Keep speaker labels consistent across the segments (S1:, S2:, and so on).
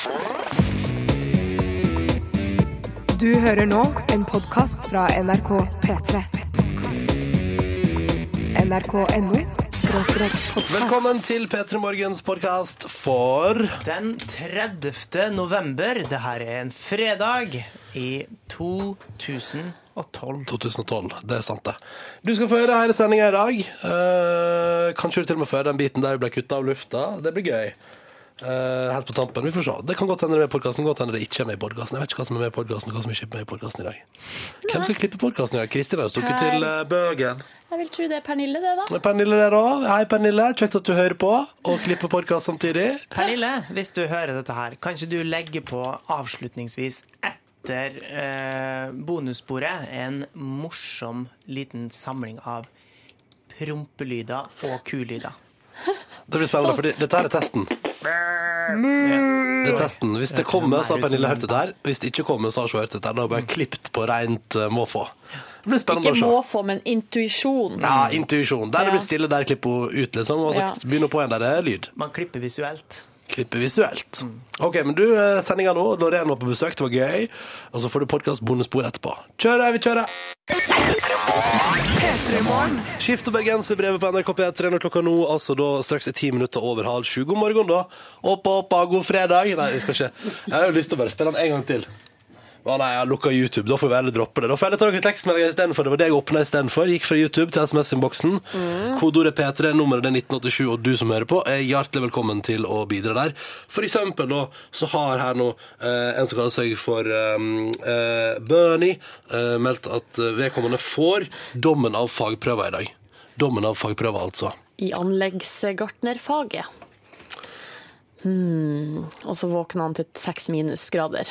S1: Du hører nå en podkast fra NRK P3. NRK.no.
S2: Velkommen til P3 Morgens podkast for
S3: Den 30. november. Det her er en fredag i 2012.
S2: 2012. Det er sant, det. Du skal få høre hele sendinga i dag. Uh, kanskje du til og med får høre den biten der vi ble kutta av lufta. Det blir gøy. Eh, helt på tampen. Vi får se. Det kan godt hende det er med i podkasten, godt hende det ikke er med i podkasten. Jeg vet ikke hva som er med i podkasten, og hva som ikke er med i podkasten i dag. Hvem skal klippe podkasten i dag? Kristin har jo stukket til eh, Bøgen.
S4: Jeg vil tro det er Pernille, det, da.
S2: Er Pernille der òg? Hei, Pernille. Kjekt at du hører på og klipper podkast samtidig.
S3: Pernille, hvis du hører dette her, kan ikke du legge på avslutningsvis etter eh, bonussporet en morsom liten samling av prompelyder og kulyder?
S2: Det blir spennende, for dette her er testen. Det er testen. Hvis det kommer, så har Pernille hørt dette her. Hvis det ikke kommer, så har hun hørt dette. Da har hun bare klippet på rent uh, måfå. Det blir spennende
S4: Ikke
S2: å se.
S4: måfå, men intuisjon.
S2: Ja, intuisjon. Der det blir stille, der klipper hun ut, liksom. Og så begynner hun på en der det er lyd.
S3: Man klipper visuelt.
S2: Klippe visuelt. OK, men du, eh, sendinga nå. Loreen var på besøk, det var gøy. Og så får du podkast-bonusspor etterpå. Kjør, vi kjører! Skift og bergenserbrevet på NRK P3 når klokka nå altså da straks er ti minutter over halv sju. God morgen, da. Oppa, oppa, god fredag. Nei, vi skal ikke. Jeg har jo lyst til å bare spille den en gang til. Å nei, jeg lukka YouTube. Da får vi heller droppe det. Da får jeg heller ta noen tekstmeldinger istedenfor. Det var det jeg åpna istedenfor. Gikk fra YouTube til SMS-innboksen. Kodeordet P3, nummeret er 1987, og du som hører på, er hjertelig velkommen til å bidra der. For eksempel da, så har her nå eh, en som kaller seg for eh, eh, Bernie, eh, meldt at eh, vedkommende får dommen av fagprøver i dag. Dommen av fagprøver, altså.
S4: I anleggsgartnerfaget. Hmm. Og så våkna han til seks minusgrader.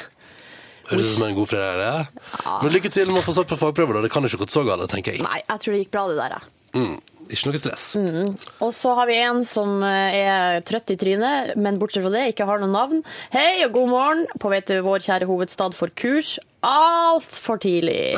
S2: Høres ut som en god fredag. det. Men lykke til med å få satt på fagprøver, da. Det kan ikke gått så galt, tenker jeg.
S4: Nei, jeg tror det gikk bra, det der. jeg.
S2: Mm, ikke noe stress.
S4: Og så har vi en som eh, er trøtt i trynet, men bortsett fra det ikke har noe navn. Hei og god morgen, på vei til vår kjære hovedstad for kurs. Altfor tidlig.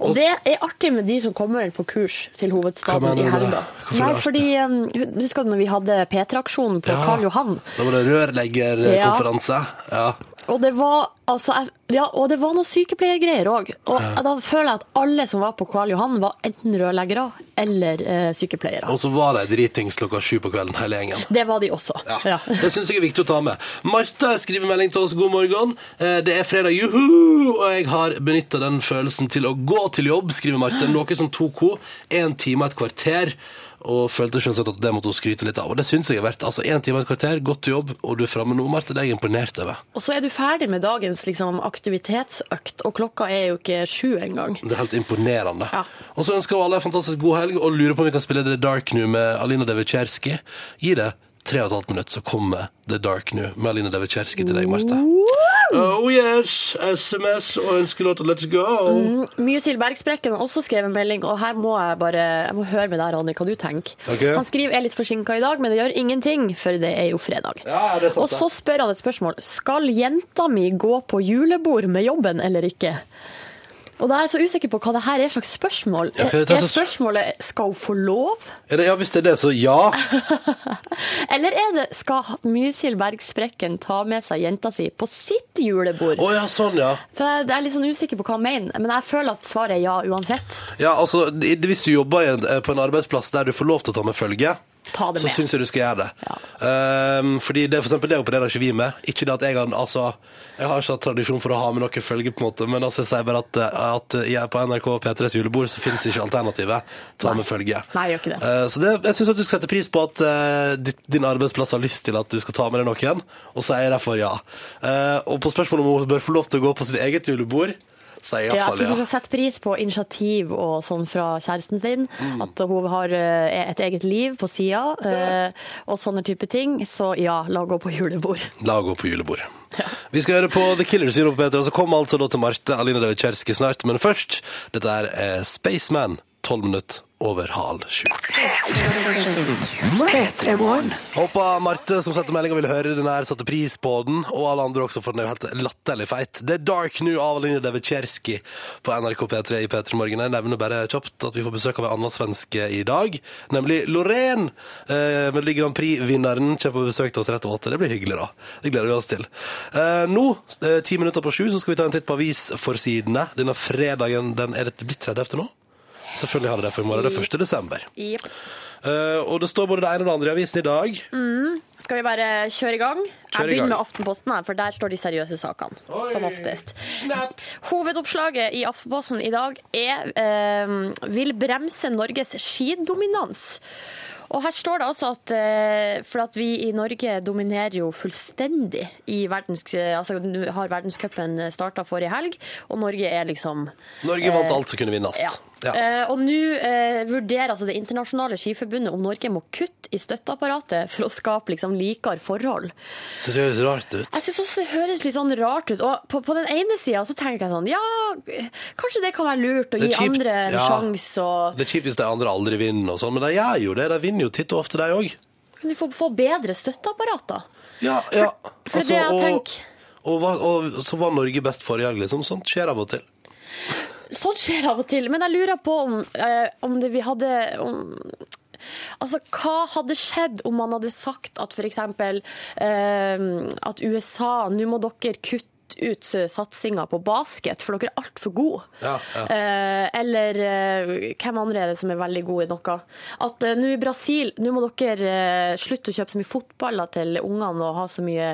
S4: Og det er artig med de som kommer på kurs til hovedstaden i helga. Nei, fordi um, Husker du når vi hadde P3-aksjonen på
S2: Ja.
S4: Karl Johan?
S2: Da var det rørleggerkonferanse. Ja.
S4: Og det var, altså, jeg- ja, og det var noen sykepleiergreier òg. Og da føler jeg at alle som var på Karl Johan, var enten rørleggere eller eh, sykepleiere.
S2: Og så var de dritings klokka sju på kvelden, hele gjengen.
S4: Det var de også.
S2: Ja,
S4: Ja.
S2: Det syns jeg er viktig å ta med. Marte skriver melding til oss. God morgen. Eh, Det er fredag, juhu! Og jeg har benytta den følelsen til å gå til jobb, skriver Marte. Noe som tok henne én time og et kvarter. Og følte selvsagt at det måtte hun skryte litt av. Og det syns jeg er verdt. Altså én time og et kvarter, godt jobb, og du er framme nå, Marte. Det er jeg imponert over.
S4: Og så er du ferdig med dagens liksom, aktivitetsøkt, og klokka er jo ikke sju engang.
S2: Det er helt imponerende.
S4: Ja.
S2: Og så ønsker vi alle en fantastisk god helg, og lurer på om vi kan spille The Dark nå med Alina Devitsjerski. Gi det tre og et halvt minutt, så kommer The Dark New med Aline Devitsjerski til deg, Marte. Oh yes, SMS og ønskelåta Let's Go.
S4: Mysil Bergsprekken har også skrevet en melding, og her må jeg bare jeg må høre med deg, Ronny, hva du tenker.
S2: Okay.
S4: Han skriver er litt forsinka i dag, men det gjør ingenting, for det er jo fredag.
S2: Ja, er sant,
S4: og så spør han et spørsmål. Skal jenta mi gå på julebord med jobben eller ikke? Og da er jeg så usikker på hva det her er slags spørsmål.
S2: Ja,
S4: er spørsmålet skal hun få lov?
S2: Er det, ja, hvis det er det, så ja.
S4: Eller er det skal Mysil Bergsprekken ta med seg jenta si på sitt julebord?
S2: Oh, ja, sånn, ja.
S4: For jeg jeg er litt sånn usikker på hva han mener, men jeg føler at svaret er ja uansett.
S2: Ja, altså, Hvis du jobber eh, på en arbeidsplass der du får lov til å ta med følge,
S4: Ta det
S2: så
S4: med.
S2: syns jeg du skal gjøre det. Um, fordi det, for eksempel, det opererer ikke vi med. Ikke det at jeg har altså, Jeg har ikke hatt tradisjon for å ha med noe følge, på en måte, men altså, jeg sier bare at, eh, at jeg, på NRK P3s julebord så finnes ikke alternativet. Ta med følge.
S4: Nei, gjør ikke det.
S2: Uh, så det, jeg syns du skal sette pris på at uh, ditt, din arbeidsplass har lyst til at du skal ta med deg noen, og er jeg derfor ja. Uh, og på spørsmålet om hun bør få lov til å gå på sitt eget julebord, så er jeg
S4: Ja,
S2: iallfall
S4: synes
S2: ja.
S4: du skal sette pris på initiativ og sånn fra kjæresten sin.
S2: Mm.
S4: At hun har eh, et eget liv på sida, eh, og sånne type ting. Så ja, la gå på julebord.
S2: La gå på julebord. Vi skal høre på The Killers i Europa Peter, og så kommer altså da til Marte Aline Devitsjerski snart. Men først, dette er eh, Spaceman, 12 minutter over halv sju.
S1: P3
S2: Håper Marte som sendte meldinga vil høre den her, satte pris på den, og alle andre også, for den er jo helt latterlig feit. Det er Dark New av Aline Devitsjerski på NRK P3 i P3 Morgen. Jeg nevner bare kjapt at vi får besøk av en annen svenske i dag, nemlig Lorraine. Eh, Melodi Grand Prix-vinneren kommer på besøk til oss rett over åtte. Det blir hyggelig, da. Det gleder vi oss til. Eh, nå, eh, ti minutter på sju, så skal vi ta en titt på avisforsidene. Denne fredagen, den er det blitt 30. nå? Selvfølgelig har det det for i morgen. Det er 1. desember.
S4: Yep.
S2: Eh, og det står både det ene og det andre i avisen i dag.
S4: Skal vi bare kjøre i gang?
S2: Kjør i
S4: Jeg
S2: gang.
S4: begynner med Aftenposten, her, for der står de seriøse sakene. Som oftest. Hovedoppslaget i Aftenposten i dag er eh, 'Vil bremse Norges skidominans'. Og her står det altså at eh, For at vi i Norge dominerer jo fullstendig i verdens... Altså har verdenscupen starta forrige helg, og Norge er liksom
S2: Norge vant alt som kunne vinnes.
S4: ja.
S2: Ja.
S4: Eh, og nå eh, vurderer altså Det internasjonale skiforbundet om Norge må kutte i støtteapparatet for å skape liksom likere forhold.
S2: Synes det høres rart ut.
S4: Jeg synes også det høres litt sånn rart ut. Og på, på den ene sida så tenker jeg sånn Ja, kanskje det kan være lurt å gi
S2: kjipt,
S4: andre en
S2: ja.
S4: sjanse, og
S2: Det er kjipt hvis de andre aldri vinner, og sånn, men de gjør jo det. De vinner jo titt og ofte, de òg.
S4: Men de får, får bedre støtteapparater.
S2: Ja, ja.
S4: for for altså, det jeg tenker.
S2: og, og, og så var Norge best forrige helg, liksom. Sånt skjer av og til.
S4: Sånt skjer av og til. Men jeg lurer på om, eh, om det vi hadde om, Altså, Hva hadde skjedd om man hadde sagt at f.eks. Eh, at USA Nå må dere kutte ut satsinga på basket, for dere er altfor gode.
S2: Ja, ja.
S4: Eh, eller eh, hvem andre er det som er veldig gode i noe? At eh, nå i Brasil Nå må dere slutte å kjøpe så mye fotballer til ungene og ha så mye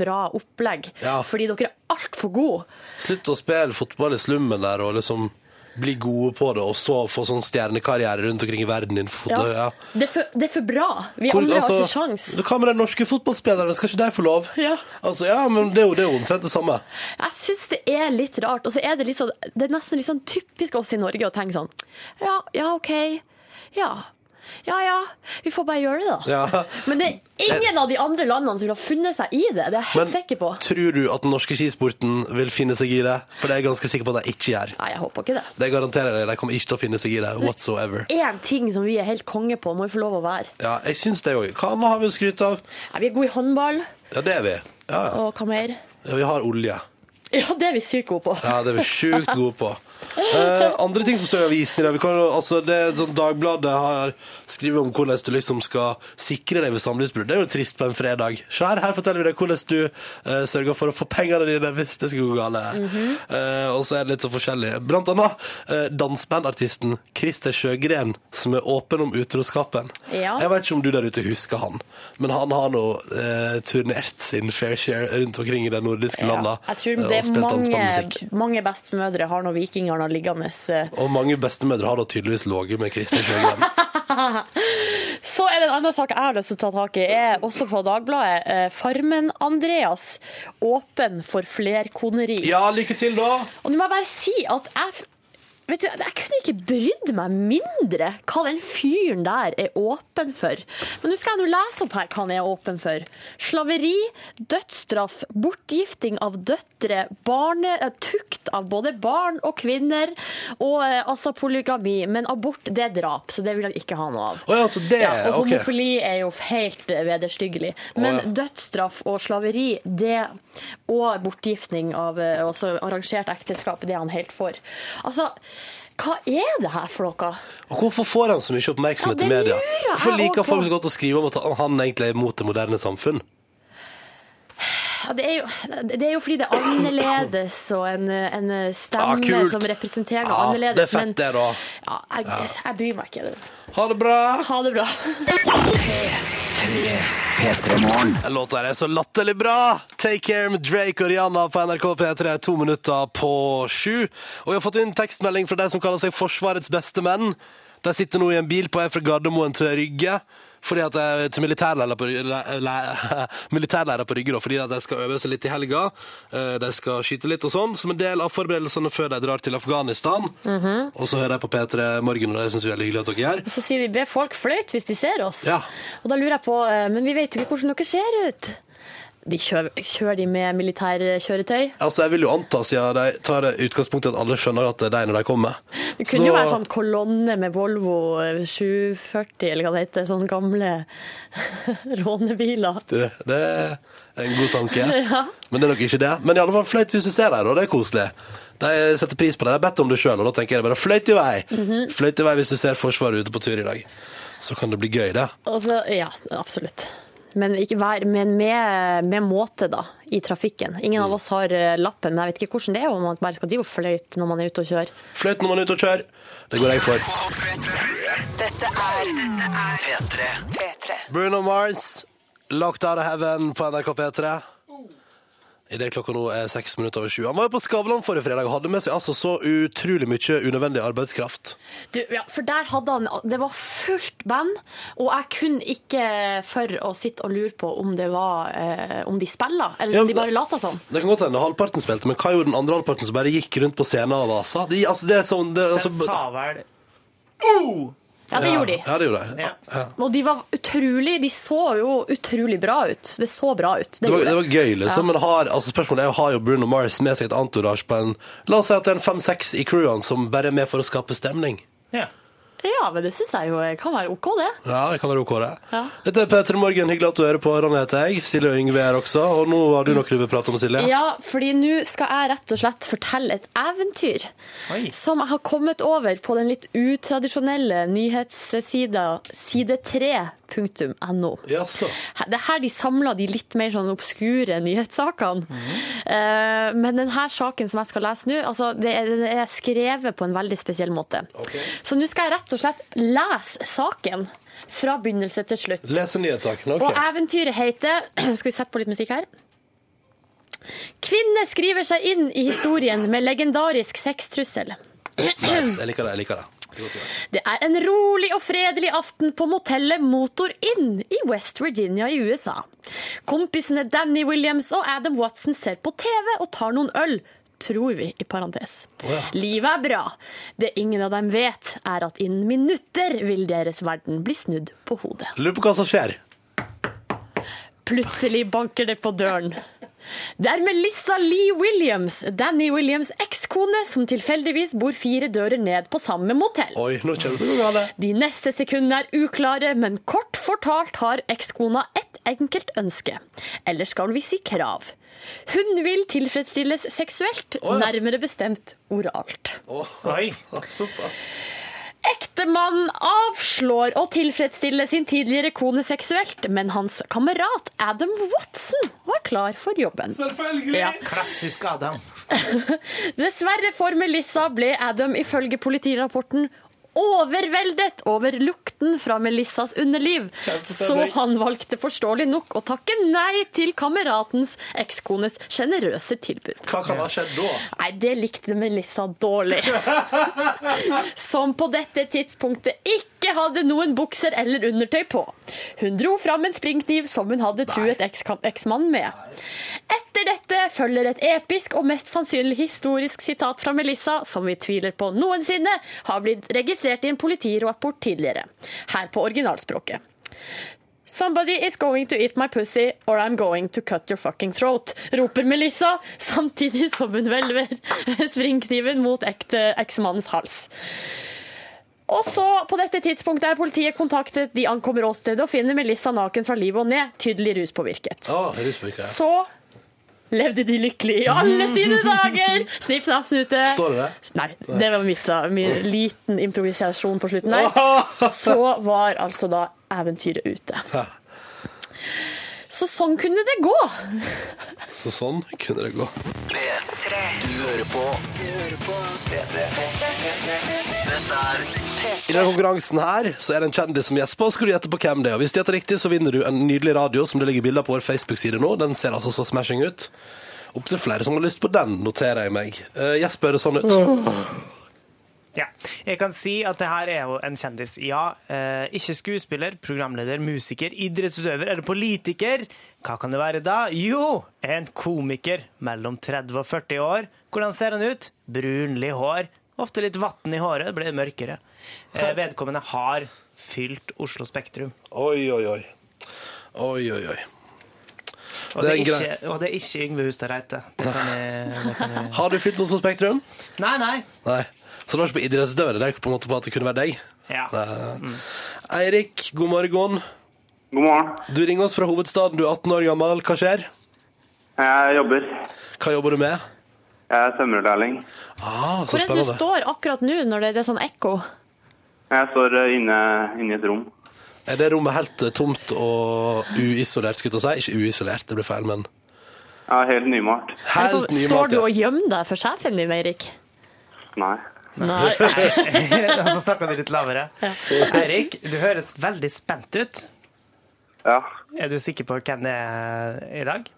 S4: bra opplegg,
S2: Ja.
S4: fordi dere er altfor gode.
S2: Slutt å spille fotball i slummen der og liksom bli gode på det, og så få sånn stjernekarriere rundt omkring i verden innenfor fotball. Ja.
S4: Det, er for, det er for bra. Vi
S2: Hvor-
S4: andre
S2: altså,
S4: har ikke sjans.
S2: så Hva med de norske fotballspillerne? Skal ikke de få lov?
S4: Ja.
S2: Altså, ja, men det er jo, det er jo omtrent det samme.
S4: Jeg syns det er litt rart. Og så er det, litt sånn, det er nesten litt sånn typisk oss i Norge å tenke sånn Ja, ja, OK. Ja. Ja ja, vi får bare gjøre det, da.
S2: Ja.
S4: Men det er ingen av de andre landene som vil ha funnet seg i det. Det er jeg helt
S2: Men
S4: sikker på.
S2: tror du at den norske skisporten vil finne seg i det? For det er jeg ganske sikker på at de ikke gjør.
S4: Nei, jeg håper ikke det.
S2: Det garanterer jeg. De kommer ikke til å finne seg i det whatsoever.
S4: Én ting som vi er helt konge på, må vi få lov å være.
S2: Ja, jeg syns det òg. Hva annet har vi å skryte av?
S4: Ja, vi er gode i håndball,
S2: Ja, det er vi. Ja, ja.
S4: og hva mer?
S2: ja vi har olje.
S4: Ja, det er vi sykt gode på.
S2: Ja, det er vi sjukt gode på. Eh, andre ting som står i avisen i dag vi kan, jo- altså det er sånn Dagbladet har skrevet om hvordan du liksom skal sikre deg ved samlivsbrudd. Det er jo trist på en fredag. Se her, her forteller vi deg hvordan du eh, sørger for å få pengene dine hvis det skulle gå galt. Eh, og så er det litt så forskjellig. Blant annet uh, dansbandartisten Christer Sjøgren, som er åpen om utroskapen.
S4: Ja.
S2: Jeg vet ikke om du der ute husker han, men han har nå eh, turnert sin fair share rundt omkring i de nordiske landene.
S4: Jeg tror
S2: eh,
S4: det
S2: og
S4: er
S2: spilt
S4: mange,
S2: dansbandmusikk.
S4: mange bestemødre har nå har liggende. eh.
S2: Og mange bestemødre har da tydeligvis ligget med Kristin Sjøgren.
S4: Så er det en annen sak jeg har lyst til å ta tak i, er også på Dagbladet. Eh, Farmen-Andreas åpen for flerkoneri.
S2: Ja, lykke til, da!
S4: Og nå må jeg bare si at jeg Vet du, Jeg kunne ikke brydd meg mindre hva den fyren der er åpen for. Men nå skal jeg nå lese opp her hva han er åpen for. Slaveri, dødsstraff, bortgifting av døtre, barne, eh, tukt av både barn og kvinner, og eh, altså polygami. Men abort, det er drap, så det vil han ikke ha noe av.
S2: Å ja, så det
S4: Ja, og
S2: OK.
S4: homofili er jo helt eh, vederstyggelig. Men
S2: Å, ja.
S4: dødsstraff og slaveri det, og bortgiftning av eh, også arrangert ekteskap, det er han helt for. Altså, hva er det her for noe?
S2: Og hvorfor får han så mye oppmerksomhet
S4: Ja,
S2: i media? Hvorfor liker folk så godt å skrive om at han egentlig er imot det moderne samfunn?
S4: Det, er jo, det er jo fordi det er annerledes og en, en stemme
S2: Ah,
S4: som representerer noe
S2: Ja,
S4: annerledes.
S2: det er fett, det, da.
S4: Ja, jeg, jeg bryr meg ikke.
S2: Ha det bra!
S4: Ha det bra.
S2: Låta er så latterlig bra! Take Care med Drake og Rihanna på NRK P3, to minutter på sju. Og vi har fått inn tekstmelding fra de som kaller seg Forsvarets beste menn. De sitter nå i en bil på vei fra Gardermoen til Rygge. Fordi at jeg, til militærleirer på, militærleirer på Rygge, da, fordi at de skal øve seg litt i helga. Eh, De skal skyte litt og sånn, som en del av forberedelsene før de drar til Afghanistan.
S4: Mhm.
S2: Og så hører jeg på P3 Morgen, og det syns vi er hyggelig at dere gjør.
S4: Så sier de be folk fløyte hvis de ser oss.
S2: Ja.
S4: Og da lurer jeg på, eh, men vi vet jo ikke hvordan dere ser ut. De kjører, kjører de med militærkjøretøy?
S2: Altså, Jeg vil jo anta, siden de tar det utgangspunkt i at alle skjønner at det er de når de kommer.
S4: Det kunne jo være sånn kolonne med Volvo 740, eller hva det heter. Sånne gamle rånebiler.
S2: Det, det er en god tanke. Men det er nok ikke det. Men i alle fall fløyt hvis du ser dem, og det er koselig. De setter pris på det. De har bedt om det sjøl, og da tenker jeg bare fløyt i vei.
S4: Mhm.
S2: Fløyt i vei hvis du ser Forsvaret ute på tur i dag. Så kan det bli gøy, det.
S4: Så, ja, absolutt. Men, ikke vær, men med, med måte, da, i trafikken. Ingen
S2: Mm.
S4: av oss har eh, lappen, men jeg vet ikke hvordan det er om man bare skal drive og fløyte når man er ute og kjører.
S2: Fløyt når man er ute og kjører. Det går jeg for.
S1: Dette er P3. P3.
S2: Bruno Mars, 'Locked Out of Heaven' på NRK P3. Idet klokka nå er seks minutter over sju. Han var jo på Skavlan forrige fredag og hadde med seg altså så utrolig mye unødvendig arbeidskraft.
S4: Du, ja, for der hadde han Det var fullt band, og jeg kunne ikke for å sitte og lure på om det var eh, Om de spiller, eller
S2: Ja,
S4: om de bare lata som.
S2: Det kan godt hende halvparten spilte, men hva gjorde den andre halvparten som bare gikk rundt på scenen og vasa? De, altså, det er sånn, det, altså,
S3: Den sa vel oh!
S4: Ja, det gjorde de.
S2: Ja, det gjorde de.
S3: Ja.
S4: Og de var utrolig De så jo utrolig bra ut. Det så bra ut. Det
S2: Det var, det var gøy, liksom.
S4: Ja.
S2: Men har, altså spørsmålet er har jo Bruno Mars med seg et antorasj på en La oss si at det er en fem-seks i crewene som bare er med for å skape stemning.
S3: Ja.
S4: Ja, men det syns jeg jo kan være OK, det.
S2: Ja, det kan være ok, det.
S4: Ja.
S2: Dette er P3 Morgen. Hyggelig at du hører på. Ronny heter jeg. Silje og Yngve er også. Og nå har du noe du vil prate om, Silje.
S4: Ja, fordi nå skal jeg rett og slett fortelle et eventyr
S3: Oi.
S4: som jeg har kommet over på den litt utradisjonelle nyhetssida side3.no.
S2: Jaså.
S4: Det er her de samler de litt mer sånn obskure nyhetssakene. Mm. Men denne saken som jeg skal lese nå, altså det er, er skrevet på en veldig spesiell måte. Så nå skal jeg rett og slett lese saken fra begynnelse til slutt.
S2: Lese nyhetssaken.
S4: Og eventyret heter Skal vi sette på litt musikk her? Kvinne skriver seg inn i historien med legendarisk sextrussel.
S2: Nice. Jeg liker det. jeg liker det. Det er
S4: en rolig og fredelig aften på motellet Motor Inn i West Virginia i USA. Kompisene Danny Williams og Adam Watson ser på TV og tar noen øl. Tror vi, i parentes.
S2: ja.
S4: Livet er bra. Det ingen av dem vet, er at innen minutter vil deres verden bli snudd på hodet.
S2: Lurer på hva som skjer.
S4: Plutselig banker det på døren. Det er Melissa Lee Williams, Danny Williams' ekskone, som tilfeldigvis bor fire dører ned på samme motell.
S2: Oi, nå kommer det galt.
S4: De neste sekundene er uklare, men kort fortalt har ekskona ett enkelt ønske. Eller skal vi si krav. Hun vil tilfredsstilles seksuelt,
S2: oh, ja.
S4: nærmere bestemt oralt.
S3: Oi.
S2: Såpass.
S4: Ektemannen avslår å tilfredsstille sin tidligere kone seksuelt, men hans kamerat Adam Watson var klar for jobben.
S2: Selvfølgelig.
S4: Ja.
S3: Klassisk Adam.
S4: Dessverre for Melissa ble Adam ifølge politirapporten overveldet over lukten fra Melissas underliv, så han valgte forståelig nok å takke nei til kameratens ekskones sjenerøse tilbud.
S2: Hva kan ha skjedd da?
S4: Nei, det likte Melissa dårlig. Som på dette tidspunktet ikke hadde noen bukser eller undertøy på. Hun dro fram en springkniv som hun hadde truet eksmannen med. Etter dette følger et episk og mest sannsynlig historisk sitat fra Melissa, som vi tviler på noensinne har blitt registrert i en politirapport tidligere. Her på originalspråket. Somebody is going to eat my pussy, or I'm going to cut your fucking throat, roper Melissa, samtidig som hun hvelver springkniven mot eksmannens hals. Og så, på dette tidspunktet er politiet kontaktet, de ankommer åstedet og finner Melissa naken fra livet og ned, tydelig ruspåvirket.
S2: Oh, ruspåvirket.
S4: Så levde de lykkelig i alle sine dager! Snipp, snapp, snute.
S2: Står det det?
S4: Nei, det var mitt, da. Min liten improvisasjon på slutten der. Så var altså da eventyret ute. Så sånn kunne det gå.
S2: Så sånn kunne det gå.
S5: P3. Du hører på. Du hører på. P3. Dette er
S2: I denne konkurransen her så er det en kjendis som gjesper, og skal du gjette på hvem det er. Og Hvis du gjetter riktig, så vinner du en nydelig radio som det ligger bilder på vår Facebook-side nå. Den ser altså så smashing ut. Opptil flere som har lyst på den, noterer jeg meg. Uh, Jesper, det sånn ut?
S3: Ja. Jeg kan si at det her er jo en kjendis. Ja, eh, ikke skuespiller, programleder, musiker, idrettsutøver eller politiker. Hva kan det være da? Jo, en komiker mellom 30 og 40 år. Hvordan ser han ut? Brunlig hår. Ofte litt vann i håret, det blir mørkere. Eh, vedkommende har fylt Oslo Spektrum.
S2: Oi, oi, oi. Oi, oi, oi.
S3: Og
S2: Det
S3: ikke, og det er ikke Yngve Hustad Reite. Det kan jeg, det kan jeg.
S2: Har du fylt Oslo Spektrum?
S3: Nei, nei.
S2: Nei. Så det var ikke på idrettsutøvere? Det er på en måte på at det kunne være deg?
S3: Ja.
S2: Nei. Eirik, god morgen.
S6: God morgen.
S2: Du ringer oss fra hovedstaden. Du er 18 år gammel. Hva skjer?
S6: Jeg jobber.
S2: Hva jobber du med?
S6: Jeg er tømrerlærling.
S2: Ah, så
S4: Hvor er det du står akkurat nå, når det er sånn ekko?
S6: Jeg står eh, inne, inne i et rom.
S2: Er det rommet helt eh, tomt og uisolert, skulle jeg si? Ikke uisolert, det blir feil, men
S6: Ja, helt nymalt.
S2: helt
S4: Står
S2: nymalt.
S4: du og gjemmer deg for sjefen din, Eirik?
S6: Nei.
S4: Nei.
S3: Og så snakker du litt lavere. Eirik, du høres veldig spent ut.
S6: Ja,
S3: Er du sikker på hvem det er i dag?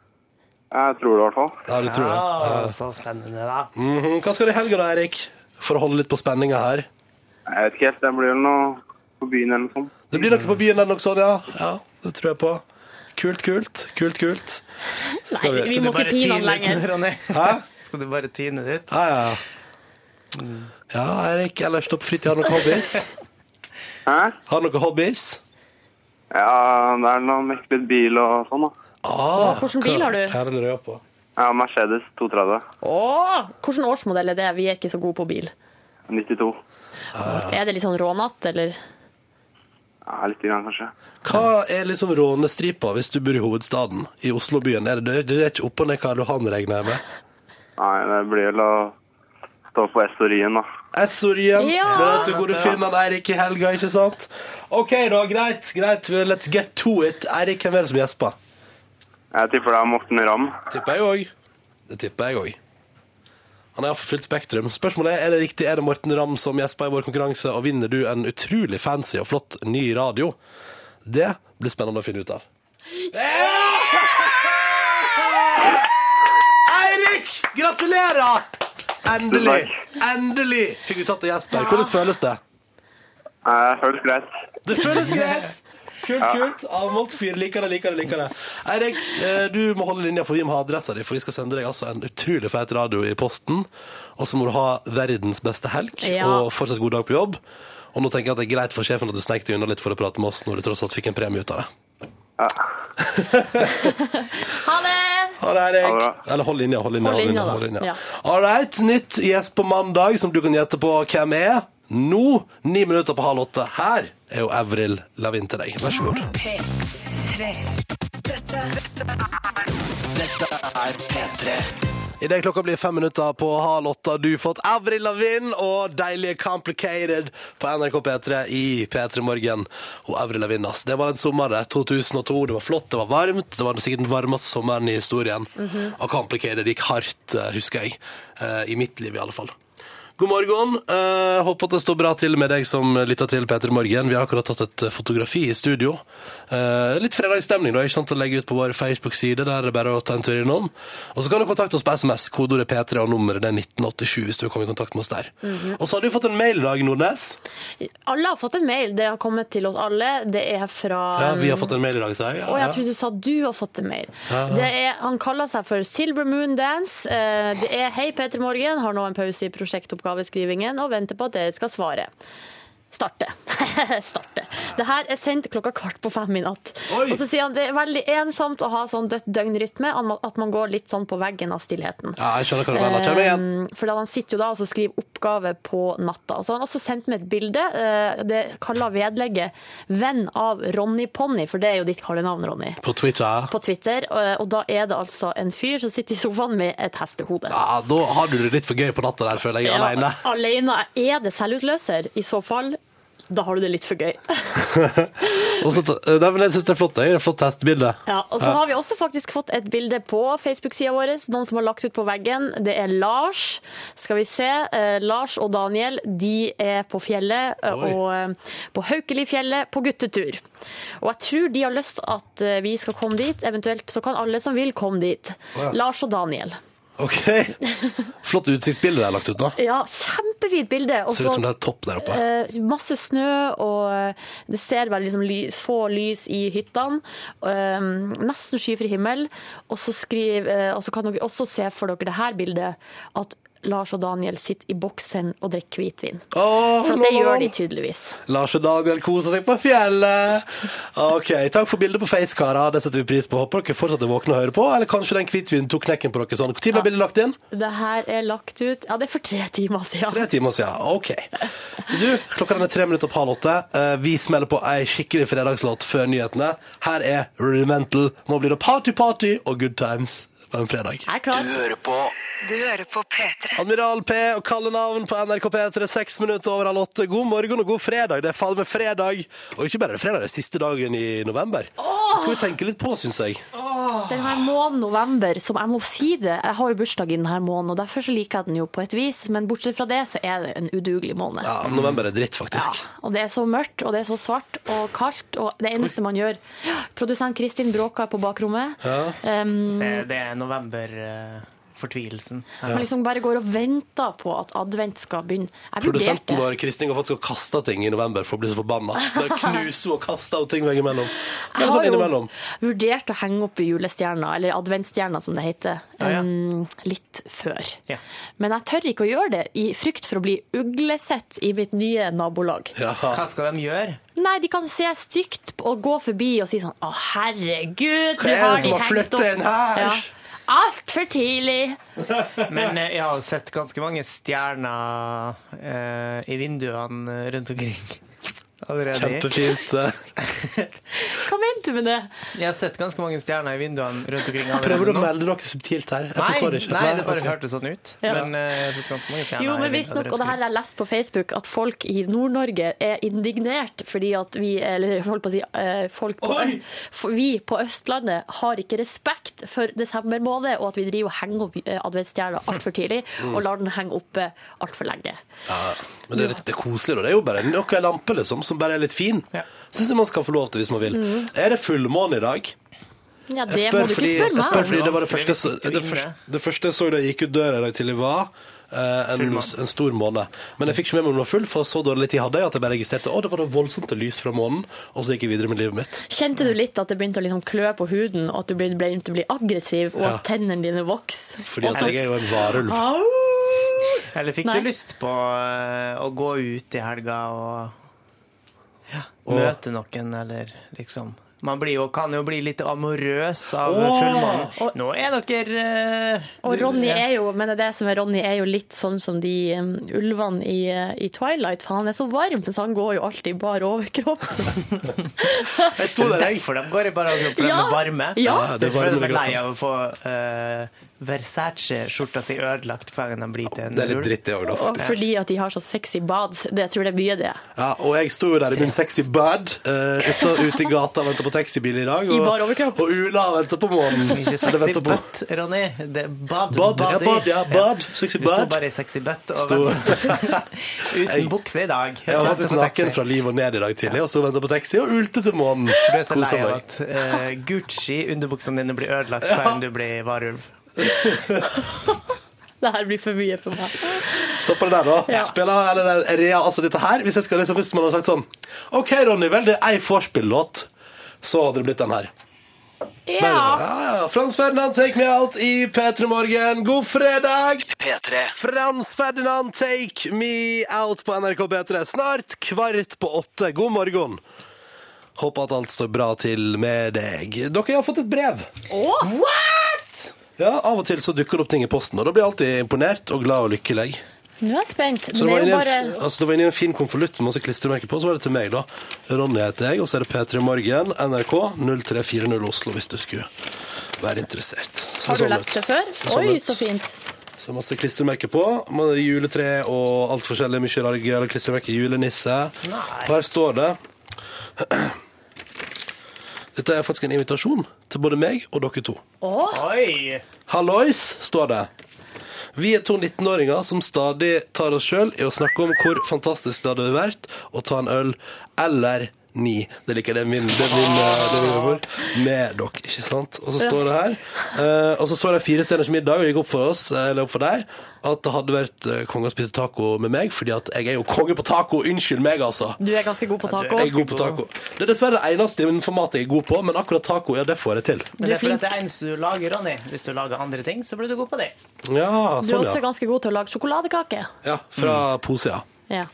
S6: jeg tror det i hvert fall.
S2: Ja, du tror det.
S3: Ja, så spennende, da.
S2: Mhm. Hva skal du i helga da, Erik? For å holde litt på spenninga her.
S6: Jeg vet ikke helt, det blir vel noe på byen eller noe sånt.
S2: Det blir noe på byen eller noe sånt, ja. ja. Det tror jeg på. Kult, kult. Kult, kult.
S4: Nei, vi, vi må ikke pine han lenger.
S3: Ronny?
S2: Hæ?
S3: Skal du bare tyne det ut?
S2: Ja, ja. Ja, Erik, ellers stopp på fritid. Har du noen hobbies?
S6: Hæ?
S2: Har du noen hobbies?
S6: Ja, det er noe meklet bil og sånn da.
S2: Ah,
S4: Hvilken bil har du?
S2: Her er det rød på.
S6: Ja, Mercedes 230.
S4: Åh, hvilken årsmodell er det? Vi er ikke så gode på bil.
S6: 92.
S4: Er det litt sånn rånatt, eller?
S6: Ja, litt grann kanskje.
S2: Hva er liksom rånestripa hvis du bor i hovedstaden, i Oslobyen? Er det, det er ikke opp og ned Karl Johan, regner jeg med?
S6: Nei, det blir vel å stå på Estorien da.
S2: Essorien.
S4: Ja!
S2: Det vet du hvor du finner han Eirik i helga, ikke sant? OK, da. Greit. greit. Let's get to it. Eirik, hvem er det som gjesper?
S6: Jeg tipper det er Morten Ramm.
S2: Tipper jeg òg. Det tipper jeg òg. Han er iallfall fullt Spektrum. Spørsmålet er er det riktig, er det Morten Ramm som gjesper i vår konkurranse, og vinner du en utrolig fancy og flott ny radio? Det blir spennende å finne ut av. Eirik! Gratulerer! Endelig! Endelig fikk vi tatt det Jesper. Hvordan føles det?
S6: Det føles greit.
S2: Det føles greit. Kult, kult. Avmålt fyr. Liker det, liker det. liker det. Eirik, eh, du må holde linja, for vi må ha adressa di. For vi skal sende deg altså en utrolig feit radio i posten. Og så må du ha verdens beste helg
S4: Ja.
S2: og fortsatt god dag på jobb. Og nå tenker jeg at det er greit for sjefen at du snek deg unna litt for å prate med oss når du tross alt fikk en premie ut av det.
S6: Ja.
S4: Ha det!
S2: Ha det,
S6: bra.
S2: Eller hold linja, hold linja.
S4: Hold
S2: Hold linja,
S4: linja,
S2: hold linja.
S4: Ja.
S2: All right, nytt gjest på mandag som du kan gjette på hvem er. Nå, ni minutter på halv åtte. Her er jo Avril Lavin til deg. Vær så god.
S5: P3. Dette, dette er P3.
S2: Idet klokka blir fem minutter på halv åtte, du fått Avril Lavigne og deilige Complicated på NRK P3 i P3 Morgen. Og Avril Lavigne, ass. Det var en sommer, det. 2002. Det var flott, det var varmt. Det var sikkert den varmeste sommeren i historien. Og Complicated gikk hardt, eh, husker jeg. Eh, I mitt liv, i alle fall. God morgen. Eh, håper at det står bra til med deg som lytter til P3 Morgen. Vi har akkurat tatt et eh, fotografi i studio. Eh, litt fredagsstemning, da. Ikke sant? Å legge ut på vår Facebook-side. Der er det bare å ta en tur innom. Og så kan du kontakte oss på SMS. Kodeordet P3 og nummeret det er 1987 hvis du vil komme i kontakt med oss der. Og så har du fått en mail i dag, Nordnes.
S4: Alle har fått en mail. Det har kommet til oss alle. Det er fra
S2: Ja, vi har fått en mail i dag, sa jeg.
S4: Å, jeg trodde du sa du har fått en mail. Det er, han kaller seg for Silver Moon Dance. Eh, Det er Hei, Peter Morgen. Har nå en pause i prosjektoppgaveskrivingen og venter på at dere skal svare. Starte. Starte. Det her er sendt klokka kvart på fem i natt.
S2: Oi.
S4: Og så sier han det er veldig ensomt å ha sånn dødt døgnrytme, at man går litt sånn på veggen av stillheten.
S2: Ja, jeg skjønner hva du mener. Kjør igjen.
S4: Um, For han sitter jo da og så skriver oppgave på natta. Så har han også sendt meg et bilde. eh, Det kaller vedlegget 'Venn av Ronny Ponni', for det er jo ditt kallenavn, Ronny.
S2: På Twitter.
S4: På Twitter, og, og da er det altså en fyr som sitter i sofaen med et hestehode.
S2: ja. Da har du det litt for gøy på natta der, føler jeg, alene.
S4: alene. Er det selvutløser? I så fall, da har du det litt for gøy.
S2: Og så, eh, nei, men jeg synes det er flott. Det er et flott hestebilde.
S4: Ja, og så har vi også faktisk fått et bilde på Facebook-sida vår. Noen som har lagt ut på veggen. Det er Lars. Skal vi se. Eh, Lars og Daniel de er på fjellet, eh,
S2: Oi.
S4: og eh, på Haukelifjellet på guttetur. Og jeg tror de har lyst at vi skal komme dit. Eventuelt så kan alle som vil, komme dit.
S2: Oh, ja.
S4: Lars og Daniel.
S2: Ok. Flott utsiktsbilde det er lagt ut nå.
S4: Ja, kjempefint bilde. Også,
S2: Ser ut som det er topp der oppe.
S4: Uh, masse snø, og eh, det ser bare liksom ly, få lys i hyttene. Uh, nesten skyfri himmel. Og så, skriv, eh, og så kan dere også se for dere det her bildet, at Lars og Daniel sitter i bokseren og drikker hvitvin.
S2: Oh,
S4: For det gjør de tydeligvis.
S2: Lars og Daniel koser seg på fjellet. Ok, Takk for bildet på Face, karer. Det setter vi pris på. Håper dere fortsatt er våkne og hører på. Eller kanskje den hvitvinen tok knekken på dere sånn. Når ble bildet lagt inn?
S4: Det her er lagt ut Ja, det er for tre timer siden.
S2: Tre timer siden. Ok. Du, klokka den er tre minutter på halv åtte. Eh, Vi smeller på ei skikkelig fredagslåt før nyhetene. Her er Rudimental. Nå blir det party-party og good times på en fredag.
S4: Jeg er klar.
S5: Du hører på
S1: Du hører på P3.
S2: Admiral P og kalde navn på NRK P3, seks minutter over halv åtte. God morgen og god fredag. Det er fall meg fredag. Og ikke bare det er fredag, det er siste dagen i november. Det skal vi tenke litt på, syns jeg.
S4: Denne måneden november, som jeg må si det Jeg har jo bursdag i denne måneden, og derfor så liker jeg den jo på et vis. Men bortsett fra det, så er det en udugelig måned.
S2: Ja, november er dritt,
S4: Ja,
S2: faktisk.
S4: og det er så mørkt, og det er så svart og kaldt, og det eneste man gjør Produsent Kristin bråker på bakrommet. Um,
S3: Det, det er novemberfortvilelsen.
S4: Man liksom bare går og venter på at advent skal begynne. Jeg
S2: Produsenten vår Kristin har faktisk kasta ting i november for å bli så forbanna. Så bare knuser og kaster og ting veggimellom.
S4: Jeg
S2: har sånn
S4: har jo vurdert å henge opp julestjerna, eller adventsstjerna som det heter,
S3: Ja, ja.
S4: um, litt før.
S3: Ja.
S4: Men jeg tør ikke å gjøre det, i frykt for å bli uglesett i mitt nye nabolag.
S2: Ja.
S3: Hva skal de gjøre?
S4: Nei, de kan se stygt og gå forbi og si sånn Å, herregud,
S2: Hva
S4: du
S2: er
S4: har
S2: det
S4: de
S2: som har flyttet inn her?
S4: Altfor tidlig.
S3: Men eh, jeg har sett ganske mange stjerner eh, i vinduene rundt omkring. Allerede.
S2: Kjempefint.
S4: Hva mente du med det?
S3: Jeg har sett ganske mange stjerner i vinduene rundt omkring. allerede
S2: Prøver du å
S3: nå.
S2: melde noe subtilt her? Jeg
S3: Nei,
S2: forstår ikke.
S3: nei, det bare
S2: ok.
S3: hørtes sånn ut.
S4: Ja.
S3: Men eh, jeg har sett ganske mange stjerner.
S4: Jo, men
S3: i
S4: visstnok,
S3: vinduene
S4: og det her
S3: rundt
S4: har jeg lest på Facebook, at folk i Nord-Norge er indignert fordi at vi, eller holdt på å si, eh, folk på,
S2: Oi!
S4: Øst- for vi på Østlandet har ikke respekt for desember måned, og at vi driver og henger opp eh, adventsstjerna altfor tidlig,
S2: Mm.
S4: og lar den henge oppe altfor lenge.
S2: Ja, men det er, litt, det er koselig, da. Det er jo bare noe ei lampe, liksom, som bare er litt fin.
S3: Ja.
S2: Syns jeg man skal få lov til hvis man vil.
S4: Mm.
S2: Er det fullmåne i dag?
S4: Ja, det må du
S2: fordi,
S4: ikke spørre
S2: spør
S4: meg om.
S2: fordi det var det første, det, første, det første jeg så da jeg gikk ut døra i dag tidlig, var eh, en, en stor måne. Men jeg fikk ikke med meg om den var full, for så dårlig tid hadde jeg at jeg bare registrerte å, det var da voldsomt lys fra månen, og så gikk jeg videre med livet mitt.
S4: Kjente du litt at det begynte å liksom klø på huden, og at du begynte å bli aggressiv, og
S2: Ja.
S4: at tennene dine vokser?
S2: Fordi at jeg er jo en varulv.
S4: Au!
S3: Eller fikk
S4: Nei.
S3: du lyst på eh, å gå ut i helga og ja, møte noen, eller liksom Man blir jo, kan jo bli litt amorøs av
S2: oh!
S3: fullmånen. Nå er dere uh,
S4: Og Ronny er jo, men det som er Ronny er jo litt sånn som de um, ulvene i, i Twilight, for han er så varm, så han går jo alltid i bar overkropp.
S3: Det er
S2: der,
S3: derfor de går i barnehage, for de er varme.
S4: Ja.
S2: Ja, det er varme
S3: lei av å få uh, Versace-skjorta si ødelagt hver gang de blir til en
S2: Det er litt dritt, det òg, da,
S4: Og
S2: faktisk.
S4: fordi at de har så sexy bad. Det jeg tror det er mye det.
S2: Ja, og jeg sto jo der i min sexy bad uh, ute, ute i gata og venta på taxibil i dag.
S4: I bar overkropp.
S2: og Ula venta på månen.
S3: Ikke sexy butt, Ronny. Det er bad,
S2: Bad, ja, bad, ja, bad. Sexy
S3: Du står bare i sexy butt og
S2: Sto-
S3: venter. Uten bukse i dag.
S2: Jeg var faktisk naken fra liv og ned i dag tidlig, og så venta på taxi og ulte til månen.
S3: Du er så lei av at uh, Gucci-underbuksene dine blir ødelagt hver gang du blir varulv.
S4: Det her blir for mye for meg.
S2: Stopper det der, da.
S4: Ja.
S2: Spiller, eller, er real, altså dette her, hvis, jeg skal, liksom, hvis man hadde sagt sånn OK, Ronny, vel, det er ei vorspiel-låt, så hadde det blitt den her.
S4: Ja.
S2: Ja, ja. Frans Ferdinand, Take Me Out i P3 Morgen. God fredag!
S5: P3.
S2: Frans Ferdinand, Take Me Out på NRK P3. Snart kvart på åtte. God morgen. Håper at alt står bra til med deg. Dere har fått et brev. Ja, Av og til så dukker det opp ting i posten, og da blir jeg alltid imponert og glad og lykkelig.
S4: Nå er jeg spent.
S2: Så
S4: Det
S2: var, inni
S4: jo
S2: en,
S4: bare
S2: altså, inni en fin konvolutt med masse klistremerker på, så var det til meg, da. Ronny heter jeg, og så er det P3 Morgen, NRK 0340 Oslo, hvis du skulle være interessert. Så
S4: Har du
S2: sånn
S4: lest det før?
S2: Så
S4: Oi, så fint.
S2: Så masse klistremerker på. Juletre og alt forskjellig. Mye rare klistremerker. Julenisse.
S3: Nei.
S2: Her står det Dette er faktisk en invitasjon til både meg og dere to.
S3: Oi!
S2: Hallois, står det. Vi er to 19-åringer som stadig tar oss sjøl i å snakke om hvor fantastisk det hadde vært å ta en øl eller ni. Det liker jeg. Det er min, det er min, eh, det er min humor. Med dere, ikke sant? Og så står det her. eh, og så så jeg Fire stjerners middag, og det gikk opp for oss, eller opp for deg, at det hadde vært eh, konge å spise taco med meg, fordi at jeg er jo konge på taco. Unnskyld meg, altså.
S4: Du er ganske god på taco.
S2: Jeg er god på taco. Det er dessverre det eneste formatet jeg er god på, men akkurat taco, ja, det får jeg til.
S3: Men det
S4: er
S3: er fordi det eneste du lager, Ronny. Hvis du lager andre ting, så blir du god på det.
S2: Ja,
S4: Du er
S2: sånn,
S4: også
S2: ja.
S4: ganske god til å lage sjokoladekake.
S2: ja fra pose, ja.
S4: Ja.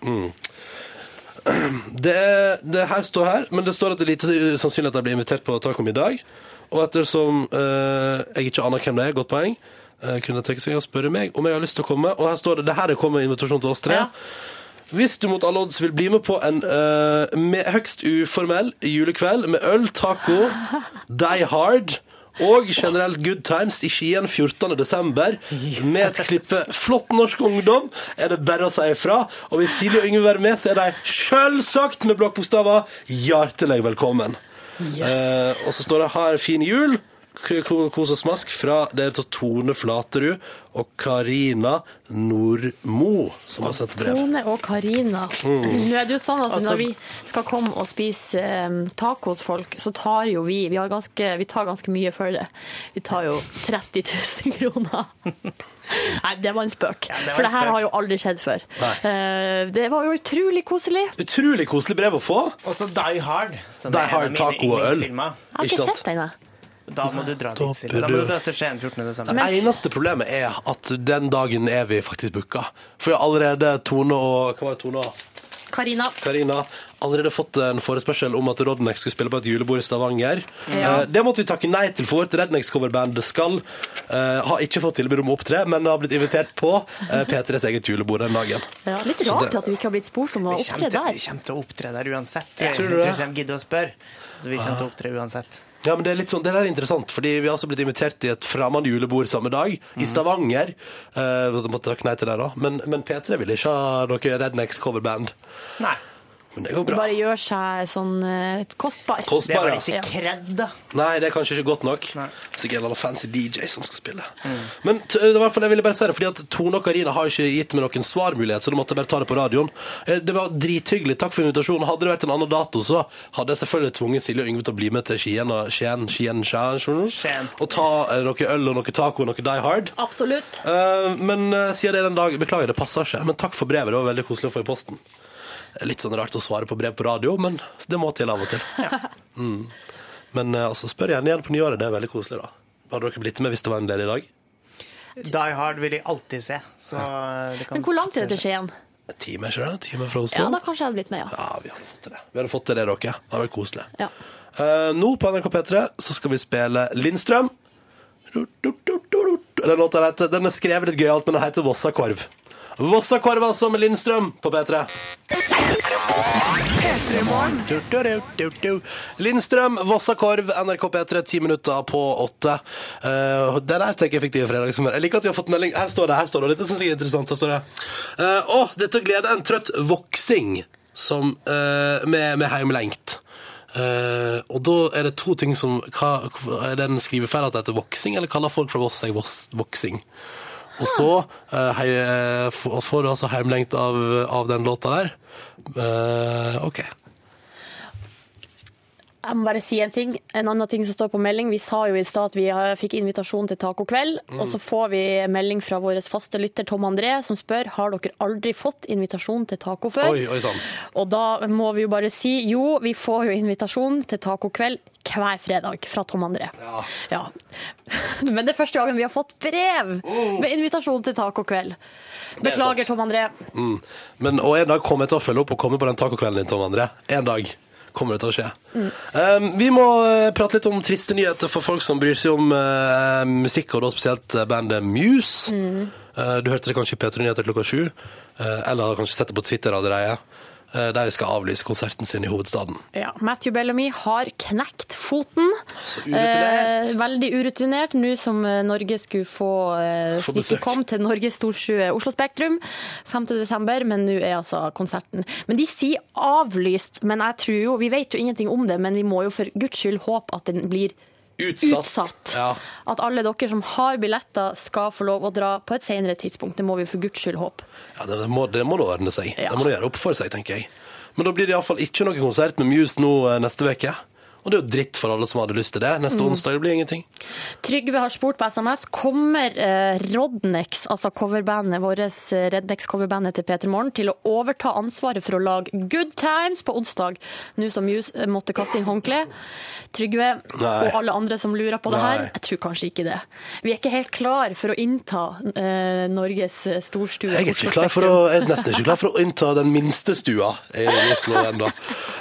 S2: Det, det her står her, men det står at det er lite sannsynlig at jeg blir invitert på tacomiddag. Og ettersom eh, jeg ikke aner hvem det er, godt poeng, eh, kunne tenke seg å spørre meg om jeg har lyst til å komme. Og her står det det her er kommet invitasjon til oss tre.
S4: Ja.
S2: Hvis du mot alle odds vil bli med på en eh, med høgst uformell julekveld med øl, taco, Die Hard og generelt good times i Skien 14. desember med et klippe flott norsk ungdom, er det bare å si ifra. Og hvis Silje og Yngve vil være med, så er de selvsagt med blokkbokstaver hjertelig velkommen. Eh, og så står det 'Ha en fin jul'. Kos og smask fra det er til Tone Flaterud og Karina Nordmo, som har sendt brev.
S4: Tone og Karina. Nå er det jo sånn at
S3: Altså-
S4: når vi skal komme og spise eh, taco hos folk, så tar jo vi vi, har ganske, vi tar ganske mye for det. Vi tar jo 30 000 kroner. Nei, det var en spøk.
S3: Ja, det var
S4: for det her har jo aldri skjedd før.
S2: Nei.
S4: Eh, Det var jo utrolig koselig.
S2: Utrolig koselig brev å få.
S3: Og så Die Hard. Som
S2: Die
S3: er en
S2: Hard,
S3: av mine
S2: taco og øl.
S3: yndlingsfilmer.
S4: Jeg har
S2: Ikke
S4: ikke sett den, jeg.
S3: Da må du dra dit, Silje. Da må
S2: du-
S3: du dra til Skien 14. desember.
S2: Det eneste problemet er at den dagen er vi faktisk booka. For jeg har allerede Tone og Hva var det Tone og
S4: Karina.
S2: Karina allerede fått en forespørsel om at Rodnex skulle spille på et julebord i Stavanger.
S4: Ja.
S2: Eh, Det måtte vi takke nei til, for Rednex-coverband skal uh, har ikke fått tilbud om å opptre, men har blitt invitert på uh, P3s eget julebord den dagen.
S4: Ja, litt rart
S2: det-
S4: at vi ikke har blitt spurt om å opptre der.
S3: vi kommer til å opptre der uansett.
S2: Tror
S3: Jeg
S2: du
S3: tror
S2: det?
S3: ikke de gidder å spørre. Så vi kommer til å opptre uansett.
S2: Ja, men Det er litt sånn, det der er interessant, fordi vi har altså blitt invitert i et fremmed julebord samme dag, i Stavanger. Uh, måtte takke nei til det da. Men, men P3 ville ikke ha noe Rednecks coverband.
S3: Nei.
S2: Men det går
S4: Det
S2: bra.
S4: bare gjør seg sånn eh, kostbar.
S3: Det
S2: Kostbar,
S3: var
S2: ja.
S3: ikke kred, da.
S2: Nei, det er kanskje ikke godt nok.
S3: Det
S2: er ikke en eller annen fancy DJ som skal spille. Men t det var i hvert fall jeg ville bare si det, fordi at Tone og Karina har ikke gitt meg noen svarmulighet, så da måtte jeg bare ta det på radioen. Eh, Det var drithyggelig. Takk for invitasjonen. Hadde det vært en annen dato, så hadde jeg selvfølgelig tvunget Silje og Yngve til å bli med til Skien og Skien, Skien, Skien, Skien.
S3: Skien.
S2: og ta eh, noe øl og noe taco og noe Die Hard.
S4: Absolutt.
S2: Eh, men uh, siden det er den dag Beklager, det passer ikke. Men takk for brevet. Det var veldig koselig å få i posten. Litt sånn rart å svare på brev på radio, men det må til av og til. Mm. Men eh, altså, spør gjerne igjen på nyåret. Det er veldig koselig, da. Hadde dere blitt med hvis det var en ledig dag?
S3: Die Hard vil jeg alltid se. Så det kan
S4: Men hvor langt er det til Skien?
S2: En time, ikke det? En time fra Oslo?
S4: Ja, da kanskje jeg hadde blitt med, ja.
S2: Ja, vi hadde fått til det. Vi hadde fått til det, dere. Det hadde vært koselig.
S4: ja.
S2: Uh, nå på NRK P3 så skal vi spille Lindstrøm. Den låta heter, den er skrevet litt gøyalt, men den heter Vossakorv. Vossakorv som Lindstrøm på P3. Du, du, du, du, du. Lindstrøm, Vossakorv, NRK P3, ti minutter på åtte. Uh, det der tenker jeg fikk til fredagshumør. Jeg liker at vi har fått melding. Her står det, her står det. Dette syns jeg er interessant. Her står det. Uh, Å, dette glede en trøtt voksing som, uh, med, med heimlengt. Uh, og da er det to ting som hva, Er det en skrivefeil at det heter voksing, eller kaller folk fra Voss seg voksing? Og så f- får du altså heimlengt av, av den låta der. Uh, OK.
S4: Jeg må bare si en ting. En annen ting som står på melding. Vi sa jo i stad at vi eh, fikk invitasjon til tacokveld,
S2: Mm.
S4: og så får vi melding fra vår faste lytter Tom André som spør har dere aldri fått invitasjon til taco før.
S2: Oi, oi sånn.
S4: Og da må vi jo bare si jo, vi får jo invitasjon til tacokveld hver fredag fra Tom André.
S2: Ja.
S4: Men det er første gangen vi har fått brev med invitasjon til tacokveld. Beklager. Tom André.
S2: Mm. Men, og en dag kommer jeg til å følge opp og komme på den tacokvelden din, Tom André. En dag kommer det til å skje. Um, vi må eh, prate litt om triste nyheter for folk som bryr seg om uh, musikk, og da spesielt eh, bandet Muse. Eh, du hørte det kanskje i P3 Nyheter klokka sju, uh, eller har kanskje sett det på Twitter allerede. Uh, der de skal avlyse konserten sin i hovedstaden.
S4: Ja, Matthew Bellamy har knekt foten.
S2: Så urutinert.
S4: Eh, veldig urutinert, nå som eh, Norge skulle få eh, Stikke kom til Norges Storsjø Oslo Spektrum 5.12., men nå er altså konserten. Men de sier avlyst, men jeg tror jo Vi vet jo ingenting om det, men vi må jo for guds skyld håpe at den blir
S2: Utsatt.
S4: utsatt.
S2: Ja.
S4: At alle dere som har billetter, skal få lov å dra på et senere tidspunkt. Det må vi for guds skyld håpe.
S2: Ja, det, må, det må ordne seg.
S4: Ja.
S2: Det må nå gjøre opp for seg, tenker jeg. Men da blir det iallfall ikke noe konsert med Muse nå eh, neste uke. Og det er jo dritt for alle som hadde lyst til det. Neste onsdag det blir ingenting.
S4: Trygve har spurt på SMS kommer eh, Rodnex, altså coverbandet vårt, eh, Rednex-coverbandet til P3 Morgen, til å overta ansvaret for å lage Good Times på onsdag, nå som Muse eh, måtte kaste inn håndkleet? Trygve
S2: Nei.
S4: og alle andre som lurer på det her, jeg tror kanskje ikke det. Vi er ikke helt klar for å innta eh, Norges storstue.
S2: Jeg er, å, jeg er nesten ikke klar for å innta den minste stua i Oslo ennå.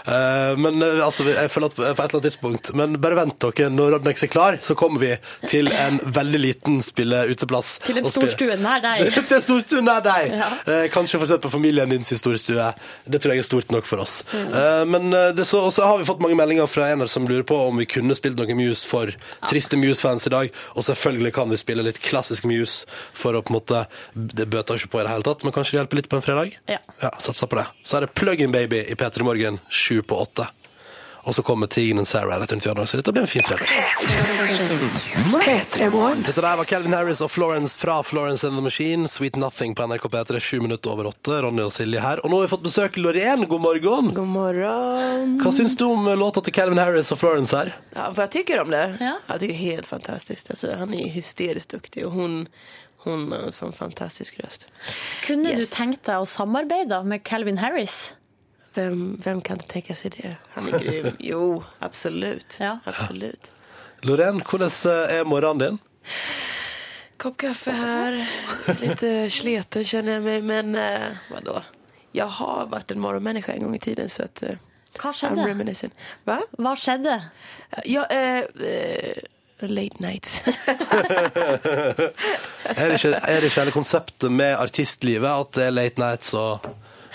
S2: Eh, men eh, altså, jeg føler at på et eller annet tidspunkt Men bare vent dere, når Rodnex er klar, så kommer vi til en veldig liten spille-uteplass.
S4: Til en storstue nær deg.
S2: til en storstue nær deg!
S4: Ja.
S2: Eh, kanskje få sett på familien din sin storstue. Det tror jeg er stort nok for oss.
S4: Mm.
S2: Eh, men eh, så, også har vi fått mange meldinger fra en som lurer på om vi kunne spilt noe Muse for triste Muse-fans i dag. Og selvfølgelig kan vi spille litt klassisk Muse for å på en måte Det bøter ikke på i det hele tatt, men kanskje det hjelper litt på en fredag?
S4: Ja.
S2: Ja, satser på det. Så er det Plug-in Baby i P3 Morgen sju på åtte. Og så kommer Tegan og Sarah rett rundt hjørnet, så dette blir en fin fredag. Dette der var Calvin Harris og Florence fra Florence and the Machine. Sweet Nothing på NRK P3, sju minutter over åtte. Ronny og Silje her. Og nå har vi fått besøk Loreen. God morgen.
S7: God morgen.
S2: Hva syns du om låta til Calvin Harris og Florence her?
S7: Ja, vad jeg tykker om det?
S4: Ja.
S7: Jeg tykker det är helt fantastisk. Altså, han er hysterisk duktig og hun hun har en sånn fantastisk røst.
S4: Kunne
S7: Yes.
S4: du tenkt deg å samarbeide med Calvin Harris?
S7: Vem, vem kan inte tänka sig det? Han är grym. Jo, absolut.
S4: Ja.
S7: Absolut.
S2: Lorén, hvordan eh, er morgenen din?
S7: Kopp kaffe her. Litt sliten kjenner jeg meg, Men eh, da? Jeg har vært en morgenmenneske en gang i tiden så at, Eh,
S4: Hva
S7: I'm
S4: skjedde?
S7: reminiscing. Va?
S4: Hva skjedde?
S7: Ja, eh, eh, late nights.
S2: Er det ikke, er det ikke hele konseptet med artistlivet at det er late nights og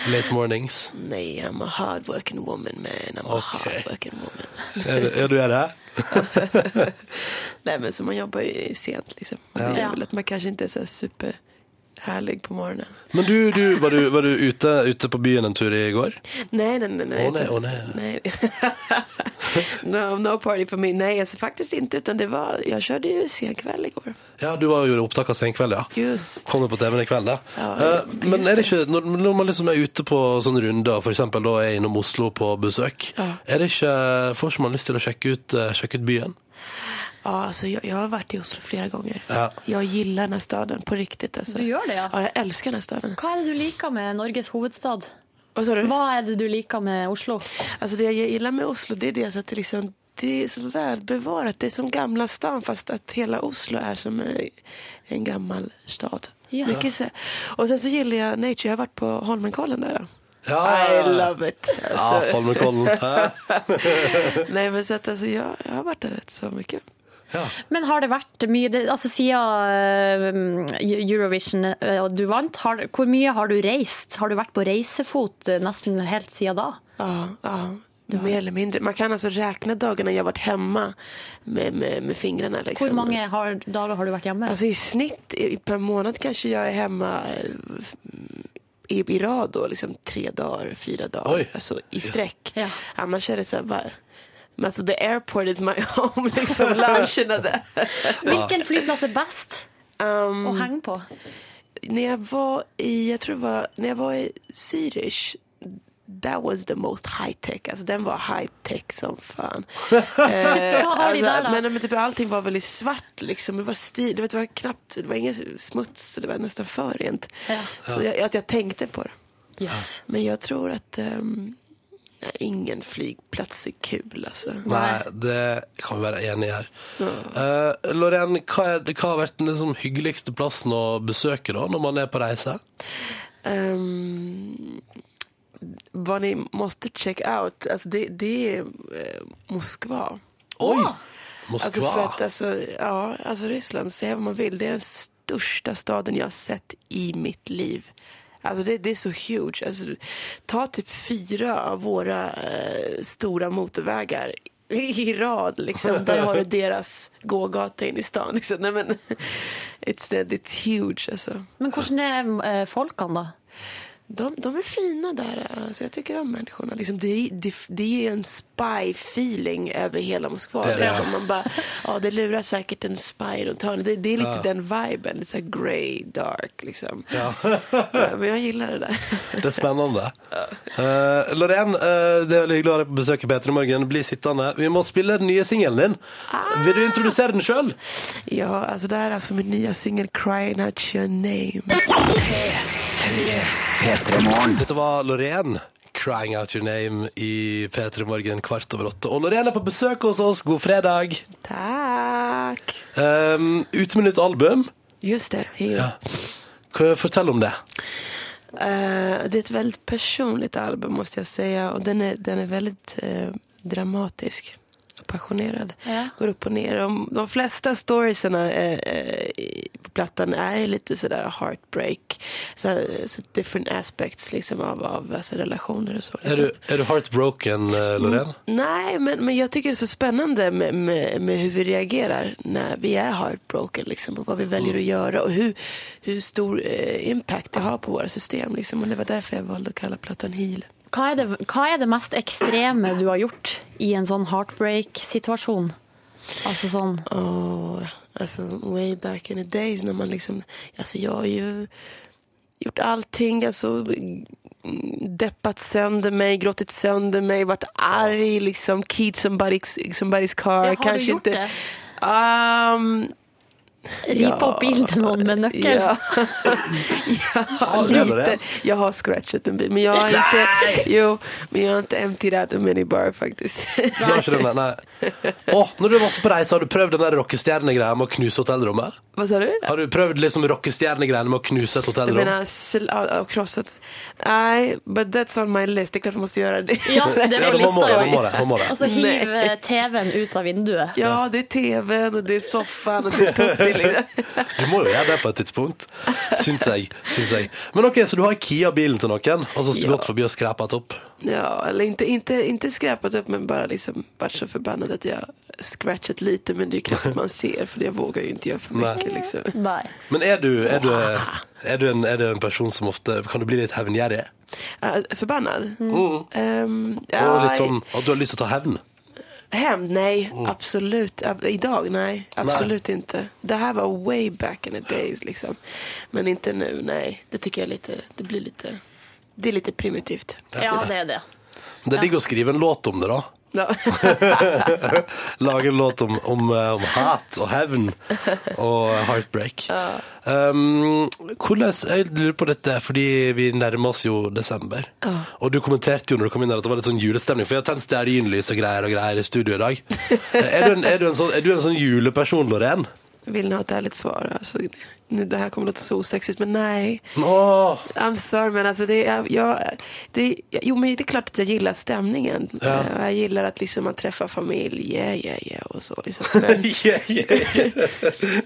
S2: late mornings?
S7: Nei, I'm a hardworking woman man. I'm a
S2: Okej.
S7: hardworking woman.
S2: ja, er du er det?
S7: Nei, men så man jobber sent liksom. Det
S4: Ja.
S7: är väl att man kanske inte är så här superhärlig på morgenen.
S2: Men du, du, var du, var du ute, ute på byen en tur i går?
S7: Nei, nei, nei.
S2: Å nei,
S7: å
S2: nei. nej.
S7: nej. no, no party for me. Nej, alltså faktiskt inte. Utan det var, jag körde ju sen kväll igår.
S2: Ja, du var jo opptak av Senkveld, ja.
S7: Just.
S2: Kommer på TV-en i kveld, da.
S7: Ja,
S2: Eh, men er det ikke, når, man liksom er ute på sånne runder, for eksempel da er innom Oslo på besøk,
S7: Ja.
S2: er det ikke, får ikke man lyst til å sjekke ut, eh, sjekke ut byen?
S7: Ja, alltså jag, jag har varit i Oslo flera gånger.
S2: Ja.
S7: Jag gillar den här staden på riktigt. Alltså.
S4: Du gör det, ja.
S7: Ja, jag älskar den här staden.
S4: Hva er det du liker med Norges hovedstad?
S7: Vad sa du?
S4: Hva er det du liker med Oslo?
S7: Alltså det jag gillar med Oslo det är dels att det, liksom, det är så välbevarat. Det är som gamla stan fast att hela Oslo är som en gammal stad.
S4: Yes.
S7: Ja. Och sen så gillar jag nature. Jag har varit på Holmenkollen där.
S2: Ja,
S7: I love it.
S2: Ja, Holmenkollen.
S7: Nei, men så at, altså, jag, jeg har vært der rett så mycket.
S2: Ja.
S4: Men har det vært mye det, Altså siden eh, Eurovision eh, og du vant, har, hvor mye har du reist? Har du vært på reisefot eh, nesten helt siden da?
S7: Ja, ja. Mer eller mindre. Man kan altså regne dagene jeg har vært hemma med, med, med fingrene. Liksom.
S4: Hvor mange har, dager har du vært hjemme?
S7: Altså i snitt per måned kanskje jeg er hemma eh, i, i rad då, liksom tre dager, fire dager.
S2: Altså,
S7: I i sträck.
S4: Ja.
S7: Er det så här bara, men så the airport is my home, liksom loungen det.
S4: Hvilken flyplass er best
S7: Um,
S4: å henge på?
S7: Når jeg var i, jeg tror det var, når jeg var i Zürich That was the most high tech. Altså, den var high tech som fan. eh,
S4: altså,
S7: men, men typ, allting var veldig svart liksom. Det var stil, det var, knappt, det var ingen smuts, det var nesten for rent.
S4: Ja.
S7: Så jeg, at jeg tenkte på det.
S4: Yes.
S7: Men jeg tror at ja, ingen flygplats er kul altså.
S2: Nei, det kan vi være enige i her. Uh, Lorraine, hva, er, hva har vært den liksom, hyggeligste plassen å besøke da, når man er på reise?
S7: Um, vad ni måste check out, alltså det, det är eh, Moskva.
S2: Oi!
S7: Alltså
S2: Moskva.
S7: för att alltså, ja, alltså Ryssland, säga vad man vill, det är den största staden jag har sett i mitt liv. Alltså det, det är så huge. Alltså, ta typ fyra av våra eh, stora motorvägar i rad. Liksom. Där har du deras gågata in i stan. Liksom. Nej, men, it's, it's huge. Alltså.
S4: Men hvordan er eh, folkene, da?
S7: De, de är fina där. Alltså jag tycker om människorna. Liksom, det, är- det, det är en spy-feeling över hela Moskva.
S2: Det är det.
S7: liksom. Man bara, ja, det lurar säkert en spy runt hörnet. Det, det är lite den viben. Lite så här grey, dark. Liksom.
S2: Ja.
S7: Ja, men jag gillar det där.
S2: Det er spennende. Uh, Lorraine, uh, det er veldig hyggelig å ha deg på besøk i P3 Morgen. Bli sittende. Vi må spille den nye singelen din. Vil du introdusere den sjøl?
S7: Ja, alltså det här är alltså min nya singel Crying Out Your Name.
S2: Dette var Lorraine. 'Crying Out Your Name' i P3 Morgen kvart over åtte. Og Lorraine er på besøk hos oss. God fredag.
S7: Takk.
S2: Um, ute med nytt album.
S7: Just det, hej.
S2: Ja. Hva- Fortell om det.
S7: Uh, det er et veldig personligt album må jeg si. Og den er, den er veldig uh, dramatisk passionerad.
S4: Ja.
S7: Går upp och ner. De, de flesta storiesarna eh, eh, på plattan är lite sådär heartbreak. Så, så different aspects liksom av, av alltså, relationer och så.
S2: Er du, är du heartbroken, eh, Lorraine?
S7: Nej, men, men jag tycker det är så spännande med, med, med hur vi reagerar när vi är heartbroken liksom, och vad vi väljer att göra och hur, hur stor eh, impact det har på våra system. Liksom. Och det var därför jag valde att kalla plattan Heal.
S4: Hva er, det, hva er det mest ekstreme du har gjort i en sånn heartbreak-situasjon? Altså sånn
S7: Oh, alltså, way back in the days när man liksom, alltså jag har ju gjort allting, alltså deppat sönder mig, gråtit sönder mig, varit arg, liksom kid somebody's, somebody's car.
S4: Ja, har du gjort det?
S7: Um,
S4: Ripe
S7: Ja.
S4: opp bilen til noen med nøkkel?
S7: Ja, ja lite. Jag har scratchat en bil, men jag har inte, jo, men jag har inte emptied out a minibar faktiskt.
S2: Du har ikke den, nei. Å, når du var så på reise, har du prøvd den der rockestjernegreia med å knuse hotellrommet?
S7: Vad sa du?
S2: Har du prøvd liksom rockestjernegreiene med å knuse et
S7: Du
S2: hotellrom?
S7: ja, ja, Nei, but that's on my list. Det er klart man må gjøre det.
S4: Ja, det
S2: er på
S4: lista.
S2: det.
S4: Og så hiv TV-en ut av vinduet.
S7: Ja, det er TV-en, og det er sofaen, og det er liksom.
S2: Du må jo gjøre det på et tidspunkt, syns jeg. Syns jeg. Men ok, Så du har kia bilen til noen, og så har
S7: Ja.
S2: gått forbi og skrapet opp?
S7: Ja, eller inte, inte, inte skräpat upp men bara liksom varit så förbannad att jag scratchat lite men det är knappt man ser för jag vågar ju inte göra för
S2: Nej.
S7: liksom.
S4: Nej.
S2: Men er du, är du, är du, en, är du en person som ofte Kan du bli litt hevngjerrig?
S7: Uh, förbannad?
S2: Mm.
S7: Ehm,
S2: Og
S7: ja,
S2: litt sånn at du har lyst til å ta hevn?
S7: Hämnd? Nej,
S2: Mm.
S7: absolut. Idag? Nej, absolut inte. Det här var way back in the days liksom. Men inte nu, nej. Det tycker jag lite, det blir lite, det er lite primitivt.
S4: Ja, det er det.
S2: Det er digg å skrive en låt om det, da.
S7: Ja.
S2: Lage en låt om, om, eh, om hat og hevn og heartbreak. Um, hvordan, jeg lurer på dette, fordi vi nærmer oss jo desember. Og du kommenterte jo når du kom inn her at det var litt sånn julestemning, for jeg har tent stearinlys og greier og greier i studio i dag. Er du en, er du en, sånn, er du en sånn juleperson, Lorén?
S7: Vil nå at det er litt svar? Altså. Det här kommer låta så osexigt, men nej.
S2: Oh.
S7: I'm sorry, men alltså det, jag, jag, det, jo, men det är klart att jag gillar stämningen.
S2: Ja.
S7: Jag gillar att liksom man träffar familj, yeah, yeah, yeah och så. Liksom. Men,
S2: yeah, yeah.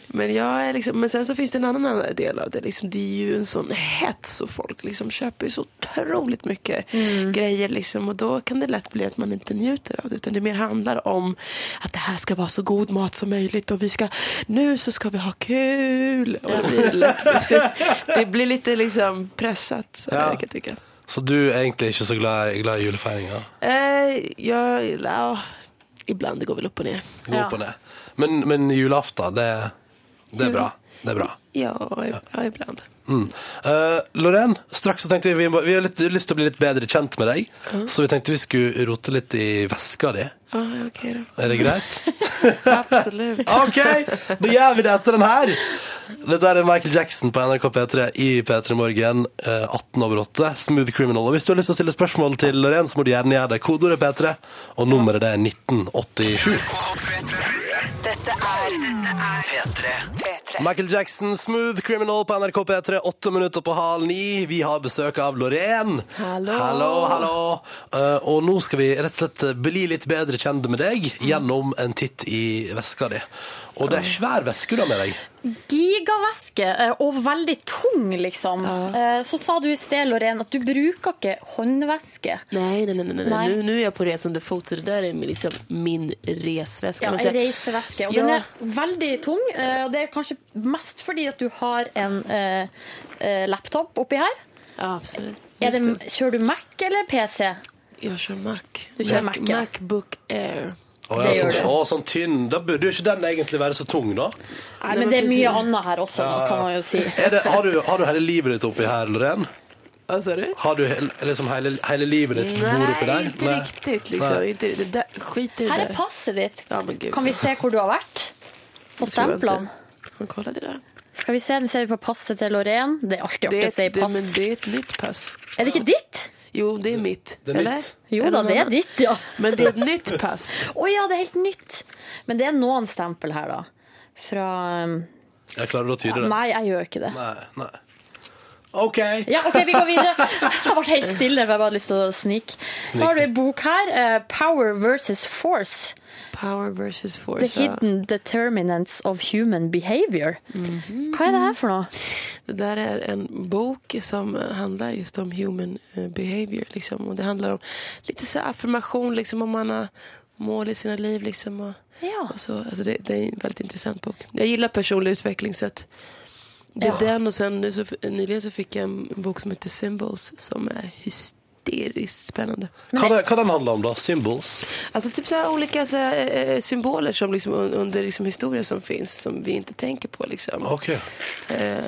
S7: men, jag är liksom, men sen så finns det en annan del av det. Liksom, det är ju en sån hets och folk liksom köper ju så otroligt mycket grejer. Liksom, och då kan det lätt bli att man inte njuter av det. Utan det mer handlar om att det här ska vara så god mat som möjligt och vi ska, nu så ska vi ha kul. Och det, blir litt liksom presset, så
S2: Ja.
S7: jeg kan tycka.
S2: Så du er egentlig ikke så glad, glad i julefeiringa?
S7: Eh, ja, ja, ibland det går väl upp och ner.
S2: Gå
S4: Ja.
S2: opp og ned. Men, men julaften, det, det er bra. Det er bra.
S7: Ja, ja ibland.
S2: Mm. Uh, Lorraine, straks så tenkte vi vi, vi har litt, lyst til å bli litt bedre kjent med deg. Så vi tenkte vi skulle rote litt i veska di.
S7: Ja, okay.
S2: Er det greit?
S7: Absolutt.
S2: OK, da gjør vi det etter den her. Dette er Michael Jackson på NRK P3 i P3 Morgen, eh, 18 over 8. Smooth Criminal. Og hvis du har lyst til å stille spørsmål til Lorraine, så må du gjerne gjøre det. Kodeordet er P3, og nummeret det er 1987.
S5: Dette er P3. P3.
S2: Michael Jackson, Smooth Criminal på NRK P3, åtte minutter på halv ni. Vi har besøk av Lorén.
S7: Hallo.
S2: Hallo, hallo. Eh, og nå skal vi rett og slett bli litt bedre kjent med deg gjennom en titt i veska di. Og det er svær veske du har med deg.
S4: Gigavæske, eh, og veldig tung, liksom. Ja. Så sa du i sted, Lorén, at du bruker ikke håndveske.
S7: Nei, nei, nei. nei. nej.
S4: Nej.
S7: Nu, nu är på resende fot, så det der er liksom min resväska.
S4: Ja,
S7: Men
S4: reiseveske. Og
S7: Ja.
S4: den er veldig tung. eh, Og det er kanskje mest fordi at du har en eh, eh, laptop oppi her.
S7: Ja, absolutt.
S4: Er det, kjører du Mac eller PC?
S7: Jeg kjører Mac.
S4: Du kjører
S7: Mac,
S4: Mac, ja.
S7: Macbook Air.
S2: Å,
S4: Det
S2: ja,
S4: gjør
S2: sånn,
S4: det.
S2: å, sånn tynn. Da burde jo ikke den egentlig være så tung, da.
S4: Nei,
S7: men
S4: det er mye annet her også, da, kan man jo si.
S2: Er det, har, du, har du hele livet ditt oppi her, Lorén?
S7: Hva sa du?
S2: Har du he- liksom hele, hele livet ditt bor oppi
S7: Nej,
S2: der?
S7: inte riktigt. Liksom.
S2: Nej.
S7: Inte, det där, skit i det
S4: Her er
S7: där.
S4: passet ditt.
S7: Ja, men gud.
S4: Kan vi se hvor du har vært?
S7: På tror jag
S4: stemplene.
S7: inte. Men kolla det där.
S4: Skal vi se, nå ser vi på passet til Lorén. Det er alltid
S7: Det
S4: artig
S7: är,
S4: å si
S7: det,
S4: pass.
S7: men det är ett nytt pass.
S4: Er det ikke ditt?
S7: Jo, det er mitt.
S2: Det er
S7: eller?
S2: mitt.
S4: Jo da, det er ditt, ja.
S7: Men det er et nytt pass.
S4: Å ja, det er helt nytt. Men det er noen stempel her, da. Fra um,
S2: Jeg klarer å tyde det?
S4: Nei, jeg gjør ikke det.
S2: Nei. nei. OK.
S4: Ja, OK, vi går videre. Jeg ble helt stille, for jeg bare hadde lyst til å snike. Så har du ei bok her. eh, 'Power versus Force'.
S7: Power versus force.
S4: The
S7: ja.
S4: hidden determinants of human behavior. Hva er det her for noe?
S7: Det där är en bok som handlar just om human eh, behavior. Liksom. Och det handlar om lite så här affirmation, liksom, om man har mål i sina liv. Liksom, och,
S4: Ja.
S7: och så. Alltså det, det är en väldigt intressant bok. Jag gillar personlig utveckling så att det er
S4: Ja.
S7: den og sen nu så, nylig så fikk jeg en bok som heter Symbols som er hysterisk spännande.
S2: Hva, det, hva den handler om, da? Symbols?
S7: Alltså typ så här olika så här, symboler som liksom under liksom historien som finns som vi ikke tenker på liksom.
S2: OK.
S7: Eh,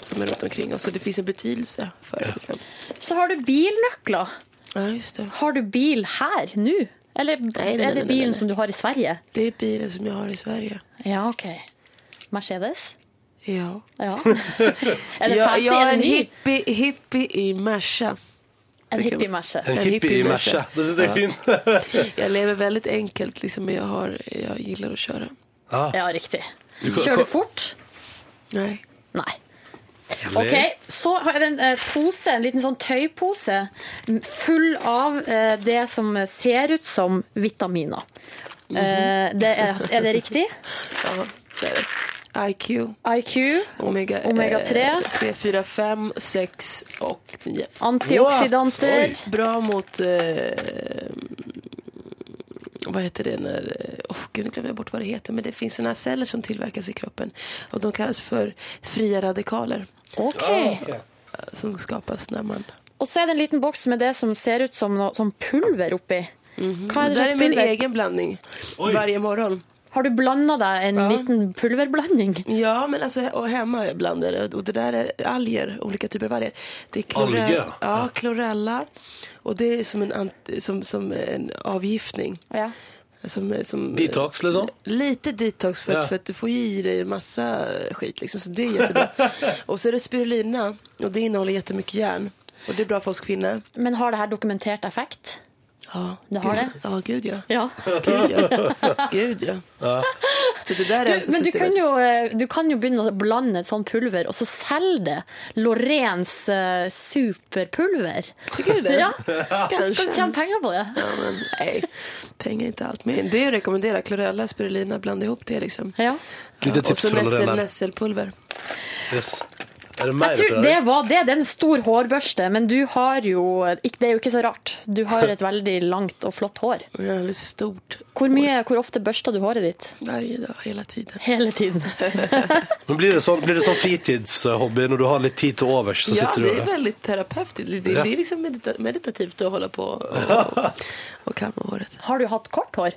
S7: som er rundt omkring oss. Og det fins en betydelse for det. Liksom.
S4: Så har du bilnøkler.
S7: Ja, just det.
S4: Har du bil her nå? Eller
S7: nei,
S4: er
S7: nei,
S4: det
S7: nei,
S4: bilen
S7: nei.
S4: som du har i Sverige?
S7: Det er bilen som jeg har i Sverige.
S4: Ja, OK. Mercedes?
S7: Ja.
S4: Ja. Er fancy?
S7: ja,
S4: Er
S7: en
S4: ny?
S7: hippie, hippie i Merca.
S4: En
S7: hippie
S4: i
S2: En
S7: En
S2: hippie i. Merca. Det syns jeg er fint.
S7: jeg lever veldig enkelt, liksom, men jeg har, jag gillar att köra.
S2: Ah,
S4: Ja, riktig.
S2: Du
S4: Kjører du fort?
S7: Nei.
S4: Nei. OK, så har jeg en eh, pose, en liten sånn tøypose full av eh, det som ser ut som vitaminer. Eh, det er, er det riktig?
S7: Ja, det er det. IQ,
S4: IQ,
S7: omega,
S4: Omega 3.
S7: eh, 3, 4, 5, 6 og 9.
S4: antioxidanter
S2: Wow.
S7: Bra mot... Eh, vad heter det när... Oh, gud, nu glömmer jag bort vad det heter. Men det finns sånne celler som tillverkas i kroppen. Och de kallas för fria radikaler.
S4: OK.
S7: Okay. Som skapas när man...
S4: Og så er det en liten boks med det som ser ut som noe som pulver oppi. Hva er
S7: Det
S4: det er
S7: min egen blanding
S2: Oj.
S7: Varje morgon.
S4: Har du blanda deg en
S7: Ja.
S4: liten pulverblanding?
S7: Ja, men alltså, och hemma blandar det. Och det där är alger, olika typer av alger. Det är klore-
S2: Alger?
S7: Ja, klorella. Och det är som en, som, som en avgiftning.
S4: Ja.
S7: Som, som,
S2: Detox, liksom?
S7: Lite detox för,
S2: Ja.
S7: att, för att du får i dig massa skit. Liksom, så det är jättebra. och så är det spirulina. Och det innehåller jättemycket järn. Och det är bra för oss kvinnor.
S4: Men har det her dokumentert effekt?
S7: Ja,
S4: Det har det?
S7: Ja, gud ja.
S4: Ja.
S7: Gud ja. Gud ja. Så det där är
S4: Du, men du kan, jo, eh, du kan jo begynne å blande et sånt pulver, og så selge det. Loreens uh, superpulver.
S7: Tykker du det?
S4: Ja,
S7: Kanskje
S4: Skal du tjene penger på det?
S7: Ja, men nei. Penger er ikke alt. Men det er å rekommendere Chlorella, spirulina, blande ihop det liksom.
S4: Ja.
S2: Lite
S7: och
S2: tips
S7: så
S2: fra
S7: nässelpulver.
S2: Yes. Er det mer
S4: Jeg tror det var det. Det er en stor hårbørste, men du har jo Det er jo ikke så rart. Du har et veldig langt og flott hår.
S7: Det er litt stort.
S4: Hvor, mye, hvor ofte børster du håret ditt?
S7: Hver dag, hele tiden.
S4: Hele tiden.
S2: Men blir det sånn, blir det sånn fritidshobby når du har litt tid til overs? Så
S7: Ja,
S2: sitter
S7: det
S2: du
S7: veldig väldigt terapeutiskt. Det, det, är liksom medita- meditativt å holde på og, og, og kamme håret.
S4: Har du hatt kort hår?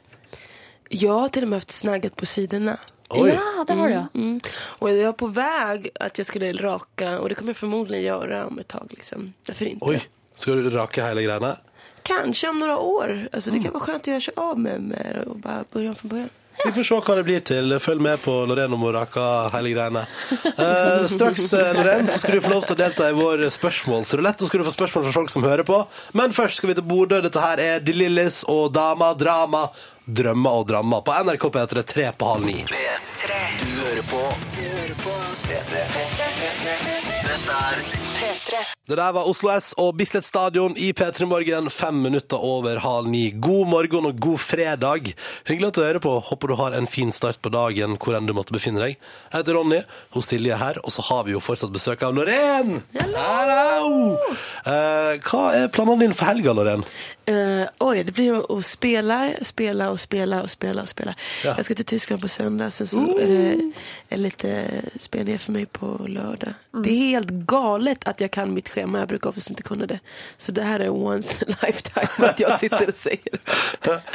S7: Ja, har og med hatt snagget på sidorna.
S2: Oj.
S4: Ja, det har du.
S7: Mm. Och jag är på väg att jag skulle raka och det kommer jag förmodligen göra om ett tag. Liksom. Därför inte?
S2: Oj, skal du raka hela grejerna?
S7: Kanske om några år. Alltså,
S2: Mm.
S7: Det kan vara skönt att göra sig av med, med det och bara börja från början.
S2: Vi får se hva det blir til. Følg med på Loreno Moraka, hele greiene. Eh, straks, eh, så skal du få lov til å delta i vår spørsmålsrulett. Og skal du få spørsmål fra folk som hører på. Men først skal vi til Bodø. Dette her er De Lillis og Dama Drama. Drømmer og drama. på NRK P3 tre på halv ni.
S5: P3. Du hører på. Du hører på. P3. Dette
S2: Det der var Oslo S og Bislett Stadion i P3 Morgen, fem minutter over halv ni. God morgen og god fredag. Hyggelig at du hører på. Håper du har en fin start på dagen hvor enn du måtte befinne deg. Jeg heter Ronny, hos Silje er her, og så har vi jo fortsatt besøk av Loreen. Hallo! Eh, hva er planene dine for helga, Loreen?
S7: Eh, oi, det blir å spille, spille og spille og spille. og spille. spela.
S2: Ja.
S7: Jeg skal til Tyskland på søndag, så, så er det en lite for meg mig på Mm. Det er helt galet at att jag kan mitt schema. Jag brukar oftast inte kunna det. Så det här är once in a lifetime att jag sitter och säger det.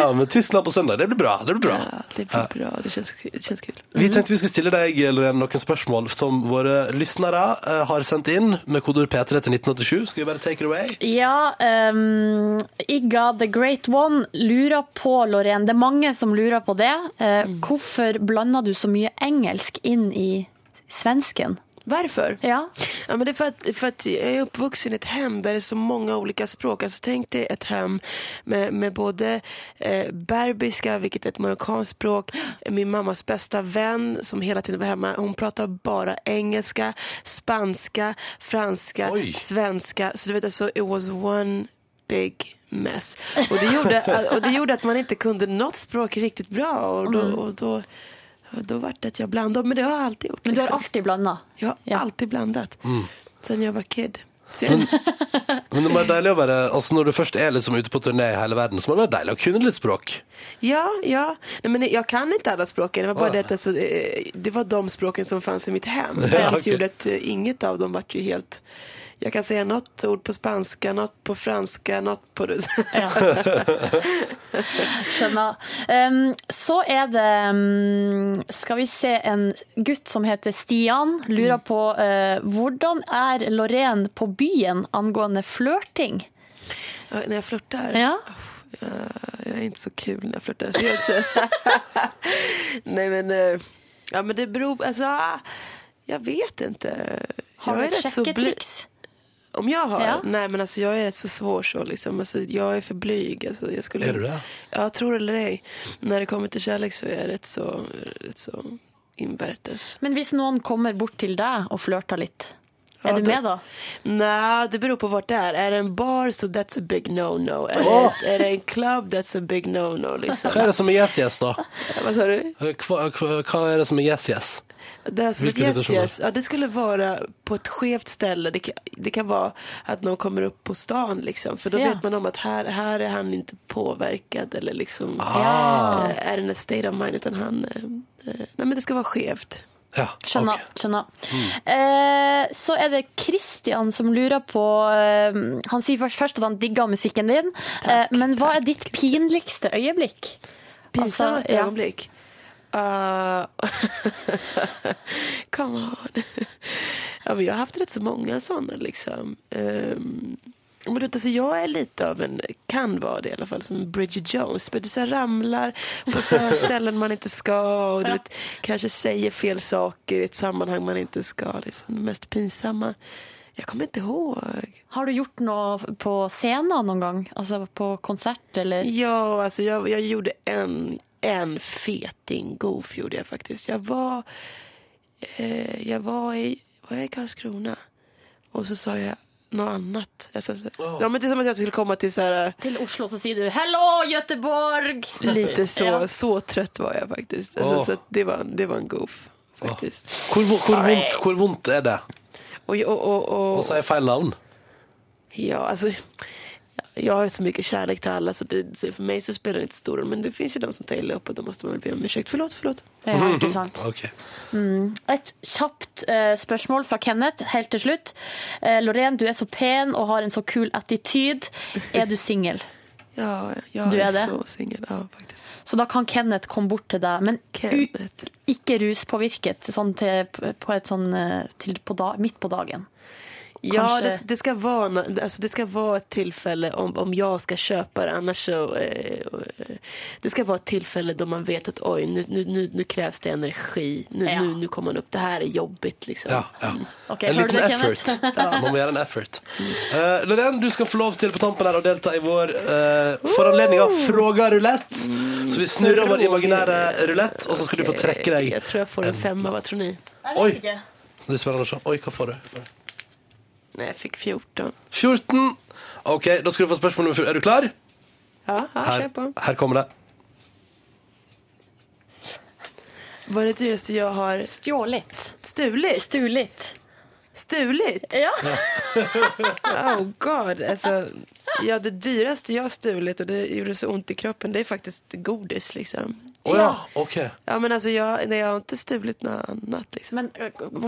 S2: Ja, men Tyskland på søndag, det blir bra. Det blir bra.
S7: Ja, det blir bra. Det känns, det känns kul.
S2: Vi tenkte vi skulle stille deg Lorraine, noen spørsmål som våre lyttere eh, har sendt inn med kodeord P3 til 1987. Skal vi bare take it away?
S4: Ja, um, Igga the Great One lurer på, Lorén, det er mange som lurer på det. Eh, Hvorfor blander du så mye engelsk inn i svensken?
S7: Varför?
S4: Ja.
S7: Ja, men det är för att, för att jag är uppvuxen i ett hem där det är så många olika språk. Alltså, tänk dig ett hem med, med både eh, berbiska, vilket är ett marockanskt språk, min mammas bästa vän som hela tiden var hemma, hon pratar bara engelska, spanska, franska,
S2: Oj.
S7: svenska. Så du vet alltså, it was one big mess. Och det gjorde, och det gjorde att man inte kunde något språk riktigt bra. Och då, och då, då ble det att jag blandade. Men det har jag alltid gjort.
S4: Men du har
S7: liksom.
S4: alltid blanda.
S7: Jag har
S4: Ja.
S7: alltid blandat. Sen jag var kid. Så
S2: Men, men det må være deilig å være altså Når du først er liksom ute på turné i hele verden, så må det være deilig å kunne litt språk.
S7: ja, ja. Nej, men jag kan inte alla språken. Det var bara
S2: Ah.
S7: det att alltså, eh, det var de språken som fanns i mitt hem.
S2: Ja,
S7: Vilket
S2: okej.
S7: gjorde att eh, inget av dem vart ju helt... Jag kan säga något ord på spanska, något på franska, något på...
S4: Ja. Skjønner. Um, så er det um, Skal vi se en gutt som heter Stian, lurer på uh, hvordan er Lorraine på byen angående flørting?
S7: Ja, når jeg flørter?
S4: Ja.
S7: Jag är inte så kul når jeg flørter. Nej men, eh, ja men det beror alltså, jeg vet ikke.
S4: Har du et sjekketriks?
S7: Om jag har?
S4: Ja.
S7: Nej men alltså jag är rätt så svår så liksom. Alltså, jag är för blyg. Alltså, jag skulle...
S2: Er du det?
S7: Ja, tror eller ej. När det kommer till kärlek så är jag rätt så, rätt så invertes.
S4: Men hvis noen kommer bort til deg og flørter litt, er
S7: Ja,
S4: du med da?
S7: Nej, det beror på vart det är. Är det en bar så that's a big no-no. Är, oh! är det en club that's a big no-no liksom.
S2: Hva er det som er yes-yes, da?
S7: Vad sa du?
S2: Hva, hva, hva er det som er yes-yes?
S7: Det som ett yes,
S2: situationer?
S7: yes. Ja, det skulle vara på ett skevt ställe. Det kan, det kan vara att någon kommer upp på stan liksom. För då
S4: Ja.
S7: vet man om att här, här är han inte påverkad eller liksom
S2: Ah.
S7: eh, är in a state of mind utan han... Eh, eh, nej men det ska vara skevt.
S2: Ja,
S4: Skjønner.
S2: ok.
S4: skjønner. Eh, så er det Christian som lurer på eh, Han sier først, først at han digger musikken din, eh, men hva er ditt pinligste øyeblikk?
S7: Pinsammaste
S4: Altså, ja.
S7: ögonblick. Uh, come on. ja, men jag har haft rätt så många sådana liksom. Um, men du vet, alltså, jag är lite av en, kan vara det i alla fall, som Bridget Jones. Men du så ramlar på så ställen man inte ska och du vet, kanske säger fel saker i ett sammanhang man inte ska. Liksom. Det mest pinsamma. Jag kommer inte ihåg.
S4: Har du gjort noe på scenen noen gang? Altså på konsert, eller?
S7: Ja, alltså jag, jag gjorde en, en feting goof gjorde jag faktiskt. Jag var, eh, jag var i, var jag i Karlskrona och så sa jag noe annet. Så, ja, men det är som att jag skulle komma till så här,
S4: Til Oslo så sier du 'Hello, Göteborg'!
S7: lite så,
S4: Ja.
S7: så trött var jeg faktisk. Alltså,
S2: oh.
S7: så det, var, det var en goof faktiskt.
S2: Hvor, hvor, hvor, vondt, hvor vondt er det
S7: Och, och, och,
S2: å si feil navn?
S7: ja, alltså, jag har så mycket kärlek till alla så, det, så för mig så spelar det inte stor roll. Men det finns ju de som tar illa upp och då måste man väl be om ursäkt. Förlåt, förlåt.
S4: Ja, ikke sant.
S2: Ok.
S4: Et kjapt uh, spørsmål fra Kenneth helt til slutt. Uh, Lorén, du er så pen og har en så kul attityd. Er du singel?
S7: Ja, jeg
S4: Du er, er
S7: så singel. Ja, faktisk.
S4: Så da kan Kenneth komme bort til deg, men ikke ruspåvirket, sånn til, på et sånn eh, til på da, midt på dagen.
S7: Ja, det, det, ska vara, nå- alltså det ska vara ett tillfälle om, om jag ska köpa det. Annars så, eh, eh, det ska vara ett tillfälle då man vet att oj, nu, nu, nu, nu krävs det energi. Nu,
S4: Ja.
S7: nu, nu kommer man upp. Det här är jobbigt liksom.
S2: Ja, ja.
S4: Okay,
S2: En liten effort. Man må gjøre en effort. Uh, Lorraine, du skal få lov til på tampen her å delta i vår uh, foranledning av Fråga-rulett. Så vi snurrer vår imaginære rulett, og så skal du få trekke deg
S7: Jeg tror jeg får en femma, Hva tror ni?
S4: Jeg vet ikke.
S2: Det er spennende å se. Oi, hva får du?
S7: Nej, fikk fick 14.
S2: 14. OK, da skal du få spørsmål nummer 14. Er du klar?
S7: Ja, ja
S2: Her,
S7: på.
S2: her kommer det.
S7: Hva er det dyreste jeg har
S4: Stjålet.
S7: stulit?
S4: Stulit.
S7: Stulit?
S4: Ja.
S7: Oh god. Altså, ja, det dyreste jeg har stulit og det gjorde så vondt i kroppen det er faktisk godis. Liksom.
S2: Å ja, ok.
S7: Ja, men alltså jag, nej, jag har inte stulit något annat. Liksom.
S4: Men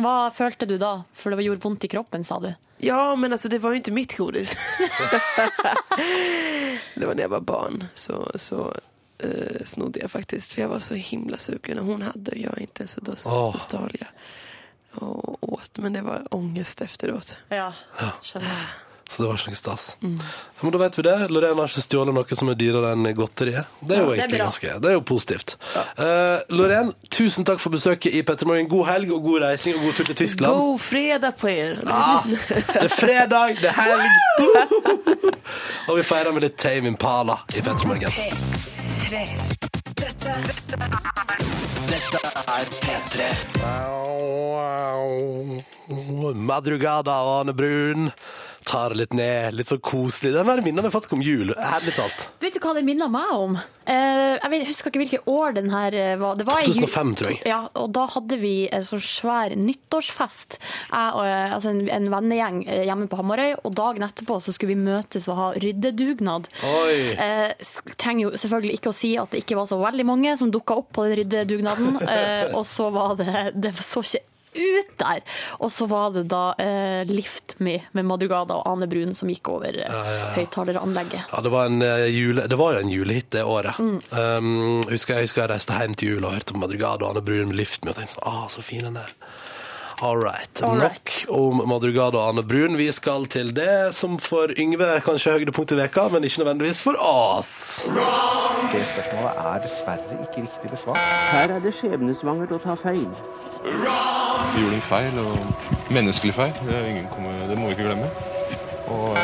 S4: hva følte du da? For det gjorde vondt i kroppen, sa du.
S7: Ja, men alltså det var ju inte mitt godis. det var när jag var barn. Så, så eh, snodde jag faktiskt. För jag var så himla sugen och hon hade och jag inte. Så då,
S2: oh.
S7: då stal jag och åt. Men det var ångest efteråt.
S4: Ja, skjønner.
S2: Så det var ikke noe stas. Men da vet vi det. Lorena har ikke stjålet noe som er dyrere enn godteriet. Det er jo
S4: Ja, det er
S2: egentlig ganske Det er jo positivt. Eh, Lorraine, tusen takk for besøket i Petter Morgen. God helg og god reising og god tur til Tyskland.
S7: God fredag på dere.
S2: Ja, det er fredag, det er helg! og vi feirer med litt Tame Impala i Petter Morgen.
S5: Tre. Dette, dette er P3.
S2: Madrugada og Ane Brun. Tar det litt ned, litt så koselig. Den her minner meg faktisk om jul, ærlig talt.
S4: Vet du hva det minner meg om? Eh, jeg husker ikke hvilket år den her eh, var. Det var
S2: 2005, tror jeg.
S4: Ja, og da hadde vi en så svær nyttårsfest. Jeg og, eh, altså en, en vennegjeng hjemme på Hamarøy, og dagen etterpå så skulle vi møtes og ha ryddedugnad.
S2: Oi.
S4: Eh, trenger jo selvfølgelig ikke å si at det ikke var så veldig mange som dukka opp på den ryddedugnaden. Eh, og så var det Det så ikke ut der! Og så var det da eh, Lift Me med Madrugada og Ane Brun som gikk over eh, høyttaleranlegget.
S2: Ja, det var, en, eh, jule, det var jo en julehit det året.
S4: Mm.
S2: Um, husker, jeg husker jeg reiste hjem til jul og hørte på Madrugada og Ane Brun med Lift Me og tenkte sånn, ah, så fin den er. All right.
S4: All
S2: Nok om Madrugada og Anne Brun. Vi skal til det som for Yngve er kanskje høydepunkt i veka, men ikke nødvendigvis for oss.
S8: Det spørsmålet er dessverre ikke riktig besvart.
S9: Her er det skjebnesvangert å ta feil.
S10: Vi gjorde en feil, og menneskelig feil. Det, er ingen kommer, det må vi ikke glemme. Og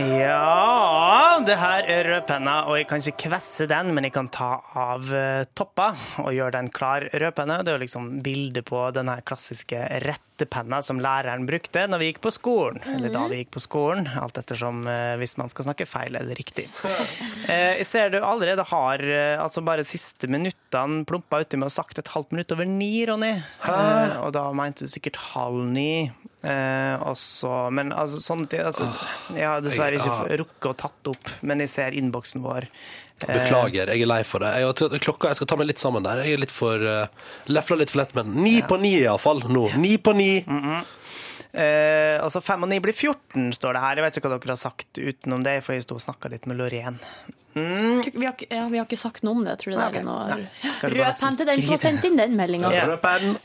S3: Ja, det her er rødpenna, og jeg kan ikke kvesse den, men jeg kan ta av eh, toppa og gjøre den klar. Rødpenne det er jo liksom bildet på den klassiske rettepenna som læreren brukte når vi gikk på skolen. Eller da vi gikk på skolen, alt ettersom eh, hvis man skal snakke feil eller riktig. Eh, Jeg ser du allerede har altså bare siste minuttene plumpa uti med å sagt et halvt minutt over ni, Ronny. Og da mente du sikkert halv ni. Eh, også, men altså, sånne ting altså, Jeg har dessverre ikke rukket å tatt opp, men jeg ser innboksen vår. Eh,
S2: Beklager, jeg er lei for det. Jeg, klokka, jeg skal ta meg litt sammen der. Jeg er litt for uh, lefla litt for lett, men ni på ni iallfall nå. Ni på ni.
S3: Eh, altså fem og ni blir 14, står det her. Jeg vet ikke hva dere har sagt utenom det, for jeg sto og snakka litt med Lorén. Mm.
S4: Vi har, ja, vi har ikke sagt noe om det, tror du det
S3: okay.
S4: er noe
S3: nei. Kanskje
S4: Rød
S3: bare
S4: penn til den som har sendt inn den meldinga.
S3: Ja.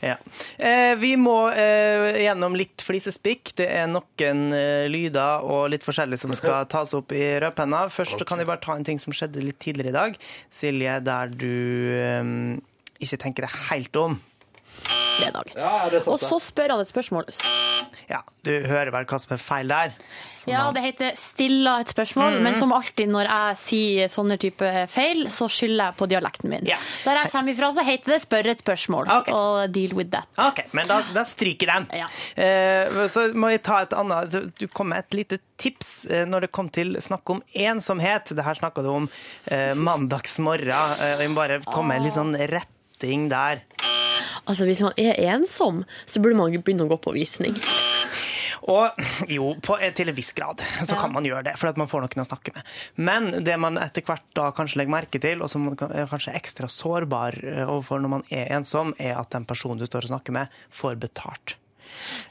S3: Ja. Eh, vi må eh, gjennom litt flisespikk. Det er noen eh, lyder og litt forskjellig som skal tas opp i rødpenna. Først okay. kan jeg bare ta en ting som skjedde litt tidligere i dag. Silje, der du eh, ikke tenker deg helt om.
S4: Fredag.
S2: Ja, det er sant,
S4: Og så spør han et spørsmål.
S3: Ja, du hører vel hva som er feil der?
S4: Ja, det heter 'stilla et spørsmål',
S3: Mhm.
S4: men som alltid når jeg sier sånne type feil, så skylder jeg på dialekten min.
S3: Yeah.
S4: Der jeg kommer ifra, så heter det 'spør et spørsmål',
S3: okay.
S4: og deal with that.
S3: OK, men da, da stryker den.
S4: Ja.
S3: Eh, så må jeg ta et annet Du kom med et lite tips eh, når det kom til snakk om ensomhet. Det her snakka du om eh, mandagsmorgen. Eh, jeg må bare komme med en litt sånn retting der.
S4: Altså, hvis man er ensom, så burde man begynne å gå på visning.
S3: Og jo, på, til en viss grad så
S4: Ja.
S3: kan man gjøre det, for at man får noen å snakke med. Men det man etter hvert da kanskje legger merke til, og som er kanskje ekstra sårbar eh, overfor når man er ensom, er at den personen du står og snakker med, får betalt.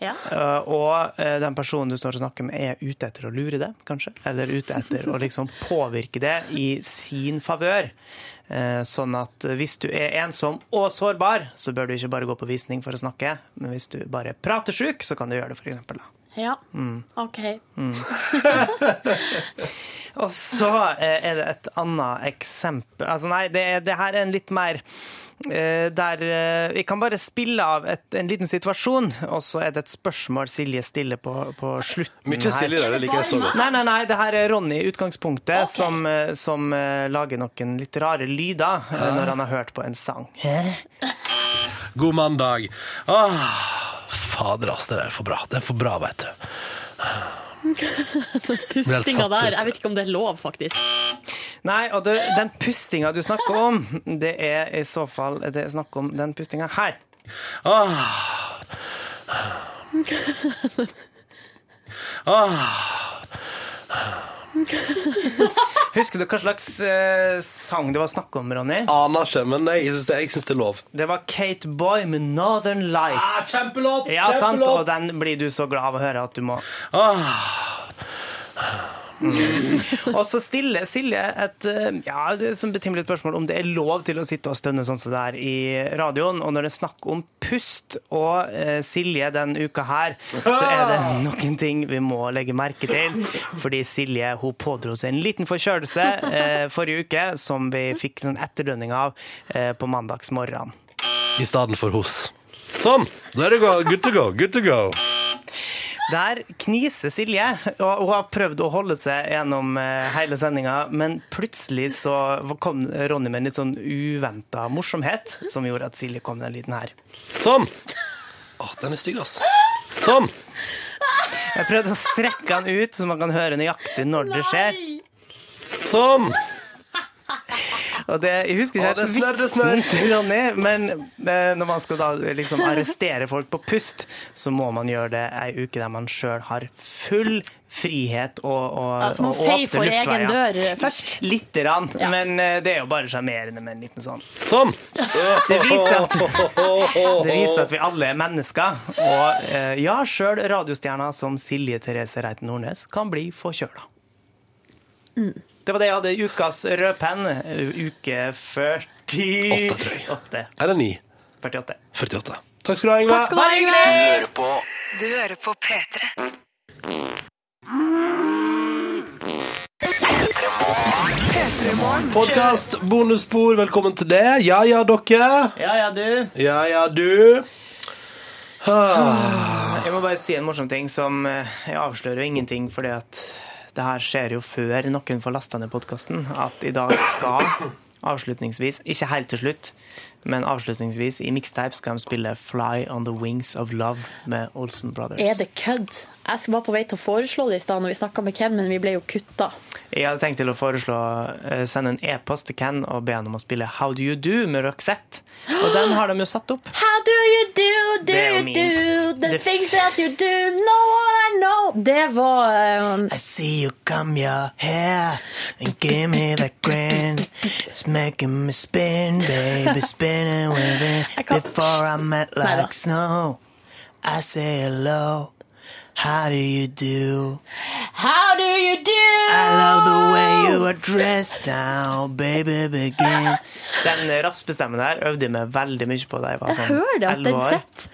S4: Ja.
S3: Uh, og uh, den personen du står og snakker med, er ute etter å lure det, kanskje. Eller ute etter å liksom påvirke det i sin favør. Eh, sånn at hvis du er ensom og sårbar, så bør du ikke bare gå på visning for å snakke. Men hvis du bare er pratesjuk, så kan du gjøre det, eksempel.
S4: Ja,
S3: Mm.
S4: OK.
S3: Og så eh, er det et annet eksempel Altså nei, det, det her er en litt mer der eh, Vi kan bare spille av et, en liten situasjon, og så er det et spørsmål Silje stiller på, på slutten.
S2: Mye Silje der, det liker jeg så godt.
S3: Nei, nei, nei, det her er Ronny i utgangspunktet, som, eh, som eh, lager noen litt rare lyder eh, når han har hørt på en sang.
S2: God mandag. Åh, fader, ass, det er for bra. Det er for bra, vet du.
S4: Pustinga der, jeg vet ikke om det er lov, faktisk.
S3: Nei, og du, den pustinga du snakker om, det er i så fall det er snakk om den pustinga her.
S2: Åh. Åh.
S3: Husker du hva slags eh, sang det var snakk om, Ronny?
S2: Aner ikke, men jeg syns det, jeg syns det er lov.
S3: Det var Kate Boy med Northern Lights.
S2: Ah, kjempelåt!
S3: Ja, sant? Og den blir du så glad av å høre at du må
S2: Ah,
S3: Og så stiller Silje et eh, ja, det er betimelig spørsmål om det er lov til å sitte og stønne sånn som det er i radioen. Og når det er snakk om pust og eh, Silje den uka her, så er det noen ting vi må legge merke til. Fordi Silje hun pådro seg en liten forkjølelse eh, forrige uke som vi fikk sånn etterdønning av eh, på mandagsmorgenen.
S2: I stedet for hos. Sånn! there er det go. Good to go. Good to go.
S3: Der kniser Silje, og hun har prøvd å holde seg gjennom eh, hele sendinga, men plutselig så kom Ronny med en litt sånn uventa morsomhet, som gjorde at Silje kom med den lyden her.
S2: Sånn. Å, den er stygg, ass. Sånn.
S3: Jeg prøvde å strekke den ut, så man kan høre nøyaktig når det skjer.
S2: Sånn.
S3: Og det, jeg husker ikke
S2: det
S3: helt
S2: snør, det snør.
S3: vitsen til Ronny, men eh, når man skal da liksom arrestere folk på pust, så må man gjøre det ei uke der man sjøl har full frihet og, og,
S4: Altså, man
S3: og åpne
S4: for egen dør eh, først.
S3: Lite grann, men eh, det er jo bare sjarmerende med en liten sånn.
S2: Sånn.
S3: Det viser at, det viser at vi alle er mennesker. Og eh, ja, sjøl radiostjerner som Silje Therese Reiten Nordnes kan bli forkjøla. Det var det jeg hadde i ukas rødpenn. Uke 48.
S2: Eller 9.
S3: 48.
S2: 48. Takk skal du ha, Ingve.
S4: Takk skal du ha, Ingve.
S5: Du hører på Du hører på P3.
S2: Podkast, bonusspor, velkommen til det. Ja ja, dere.
S3: Ja, ja, du.
S2: Ja ja, du. Ah.
S3: Jeg må bare si en morsom ting som eh, Jeg avslører ingenting, fordi at det her skjer jo før noen får lasta ned podkasten. At i dag skal avslutningsvis, ikke helt til slutt, men avslutningsvis i mixtape skal de spille 'Fly on the Wings of Love' med Olsen Brothers.
S4: Er det kødd? Jeg var på vei til å foreslå det i stad når vi snakka med Ken, men vi ble jo kutta.
S3: Jeg hadde tenkt til å foreslå eh, sende en e-post til Ken og be han om å spille 'How Do You Do' med Roxette. Og den har de jo satt opp.
S4: How do you do, do
S3: er
S4: you do the things that you do, know what I know? Det var um,
S3: I see you come your hair and give me the grin. It's making me spin, baby, spinning with it. Before I met like snow, I say hello. How do you do?
S4: How do you do?
S3: I love the way you are dressed now, baby, begin. Den raspestemmen der øvde jeg meg veldig mye på da jeg var
S4: Jeg
S3: sånn
S4: hører det, at den
S3: år.
S4: sitter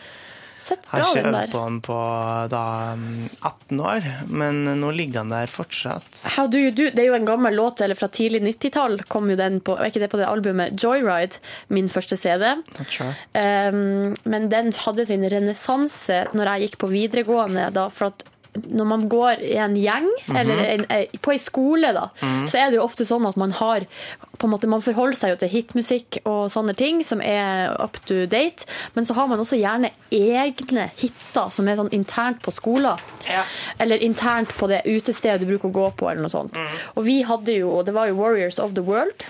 S3: Har
S4: bra,
S3: øvd
S4: der.
S3: på den på da mm, 18 år, men nå ligger den der fortsatt.
S4: How do you do? Det er jo en gammel låt eller fra tidlig 90-tall. Kom jo den på, ikke det på det albumet Joyride, min første CD.
S3: Sure.
S4: Um, men den hadde sin renessanse når jeg gikk på videregående. Da, for at når man går i en gjeng, eller en, eh, på ei skole, da, så er det jo ofte sånn at man har på en måte, Man forholder seg jo til hitmusikk og sånne ting som er up to date, men så har man også gjerne egne hiter som er sånn internt på skoler.
S3: Ja.
S4: Eller internt på det utestedet du bruker å gå på, eller noe sånt. Og vi hadde jo, det var jo Warriors of the World.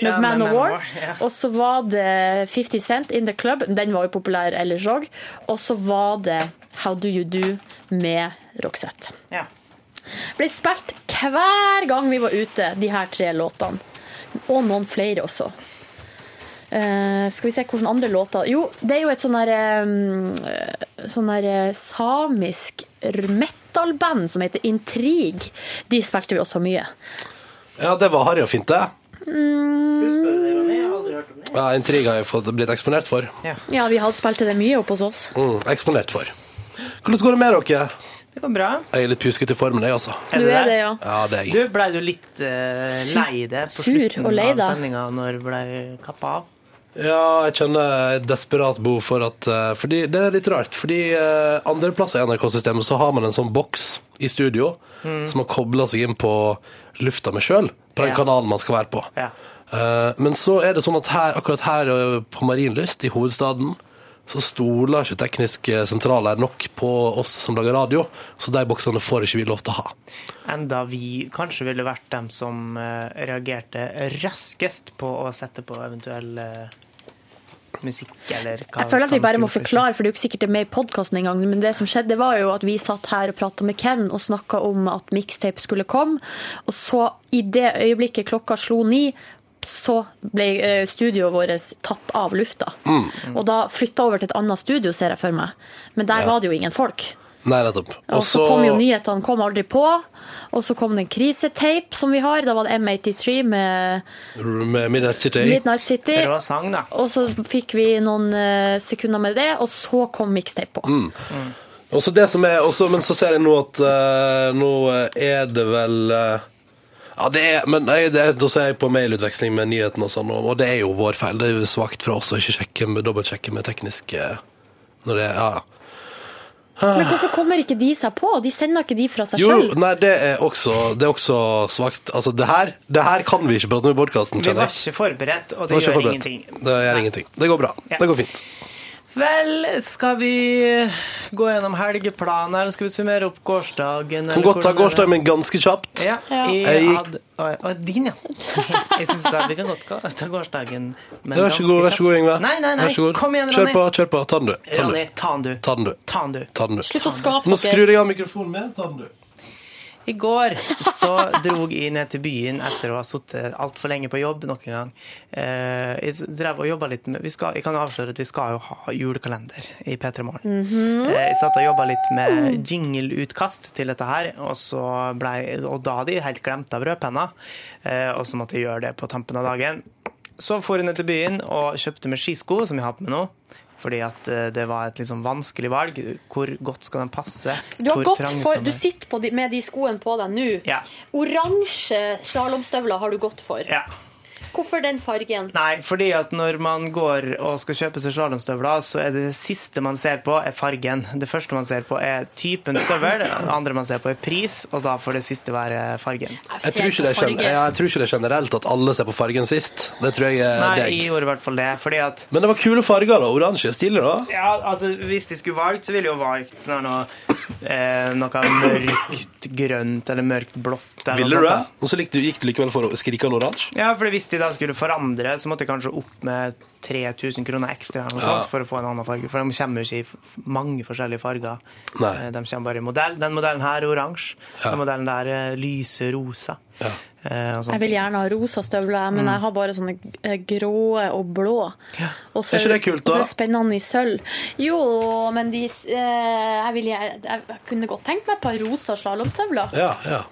S4: Med
S3: Ja,
S4: Man
S3: med
S4: of War.
S3: ja.
S4: Og så var det 50 Cent In The Club. Den var jo populær ellers òg. Og så var det How Do You Do med Roxette.
S3: Ja.
S4: Ble spilt hver gang vi var ute, de her tre låtene. Og noen flere også. Uh, skal vi se hvilke andre låter Jo, det er jo et sånn der um, Sånn der eh, samisk metal-band som heter Intrig. De spilte vi også mye.
S2: Ja, det var harry og fint, det.
S3: Husker du det, Ronny? Jeg har aldri hørt om det.
S2: Ja, Intriga har jeg fått blitt eksponert for.
S4: Ja, vi har spilt det mye oppe hos oss.
S2: Mm, eksponert for. Hvordan går det med dere?
S3: Det går bra.
S2: Jeg er litt pjuskete i formen, jeg, altså.
S4: Du er det, ja.
S2: Ja, det er jeg.
S3: Du, blei du litt uh, lei deg på
S4: Sur
S3: slutten av sendinga når ble kappa av?
S2: Ja, jeg kjenner et desperat behov for at eh, Fordi det er litt rart. Fordi uh, andreplasser i NRK-systemet så har man en sånn boks i studio som har kobla seg inn på lufta meg sjøl, på den kanalen man skal være på.
S3: Ja.
S2: Eh, men så er det sånn at her, akkurat her eh, på Marienlyst, i hovedstaden, så stoler ikke teknisk sentral her nok på oss som lager radio, så de boksene får ikke vi lov til å ha.
S3: Enda vi kanskje ville vært dem som eh, reagerte raskest på å sette på eventuell eh, musikk, eller hva
S4: Jeg føler at vi bare må forklare, for det er jo ikke sikkert det er med i podkasten engang. Men det som skjedde, var jo at vi satt her og prata med Ken og snakka om at mixtape skulle komme. Og så, i det øyeblikket klokka slo ni, så ble eh, studioet vårt tatt av lufta. Og da flytta over til et annet studio, ser jeg for meg. Men der
S2: Ja.
S4: var det jo ingen folk.
S2: Nei, nettopp.
S4: Og så kom jo nyhetene kom aldri på. Og så kom det en krisetape som vi har. Da var det M83 med
S2: Med Midnight City.
S4: Midnight City.
S3: Det var sang, da.
S4: Og så fikk vi noen eh, sekunder med det, og så kom mixtape på.
S2: Mm. Og så det som er, også, men så ser jeg nå at uh, nå er det vel uh, Ja, det er Men nei, det da ser jeg på mailutveksling med nyhetene og sånn, og, og det er jo vår feil. Det er jo svakt fra oss å ikke sjekke med, dobbeltsjekke med tekniske Når det er Ja.
S4: Men hvorfor kommer ikke de seg på? De sender ikke de fra seg
S2: Jo,
S4: sjøl.
S2: nei, det er også, det er også svakt. Altså, det her, det her kan vi ikke prate om i podkasten,
S3: Vi var ikke forberedt, og
S2: Det
S3: gjør
S2: forberedt.
S3: ingenting.
S2: Det gjør ingenting. Det går bra.
S3: Ja.
S2: Det går fint.
S3: Vel, skal vi gå gjennom helgeplanen, eller skal vi summere opp gårsdagen?
S2: Kan godt ta gårsdagen min ganske kjapt.
S3: Ja, ja.
S2: Jeg gikk-
S3: Å, din, ja. Jeg syns vi kan godt ta gårsdagen, men
S2: Vær så god, vær så god, Yngve.
S3: Nei, nei, nei.
S2: Vær så god.
S3: Kom igjen, Ronny.
S2: Kjør på, kjør på. Ta den, du. Ta den,
S3: Ronny,
S2: du.
S3: ta den, du.
S2: Ta den, du.
S3: Ta den, du.
S2: Ta den, du.
S4: Slutt å skape
S2: Nå skrur jeg av mikrofonen min. Ta den, du.
S3: I går så drog jeg ned til byen etter å ha sittet altfor lenge på jobb nok en gang. Eh, Jeg drev og jobba litt med vi skal, Jeg kan jo avsløre at vi skal jo ha julekalender i P3 Morgen.
S4: Mm
S3: -hmm. Jeg satt og jobba litt med jingle-utkast til dette her, og, så ble, og da hadde jeg helt glemt av rødpenna, eh, og så måtte jeg gjøre det på tampen av dagen. Så for jeg ned til byen og kjøpte meg skisko, som jeg har på meg nå. Fordi at eh, det var et sånn vanskelig valg. Hvor godt skal den passe?
S4: Du, har gått for, du sitter på de, med de skoene på deg nå.
S3: Ja.
S4: Oransje slalåmstøvler har du gått for.
S3: ja.
S4: Hvorfor den fargen?
S3: Nei, fordi at når man går og skal kjøpe seg slalåmstøvler, så er det det siste man ser på, er fargen. Det første man ser på, er typen støvel. Det andre man ser på, er pris, og da får det siste være fargen.
S2: Jeg tror, ikke det er gen- jeg tror ikke det er generelt at alle ser på fargen sist. Det tror jeg er
S3: Nei, jeg gjorde i hvert fall det, fordi at
S2: Men det var kule farger, da. Oransje. Stilig, da.
S3: ja, altså, Hvis de skulle valgt, så ville de jo valgt sånn noe, eh, noe mørkt grønt eller mørkt blått.
S2: Ville du det? Og så gikk du likevel for skrikende oransje?
S3: Ja, for hvis de da skulle forandre, så måtte jeg kanskje opp med 3000 kroner ekstra
S2: Ja.
S3: sånt, for å få en annen farge. For de kommer jo ikke i mange forskjellige farger.
S2: Nei.
S3: Eh, De kommer bare i modell. Den modellen her er oransje.
S2: Ja.
S3: Den modellen der er lyse rosa.
S2: Ja.
S3: Eh.
S4: Jeg vil gjerne ha rosa støvler, men jeg har bare sånne eh, grå og blå. Og så-
S2: Er ikke det kult, da?
S4: Og så er spennende i sølv. Jo, men de eh, jeg, vil, jeg, jeg kunne godt tenkt meg et par rosa slalåmstøvler.
S2: Ja, ja.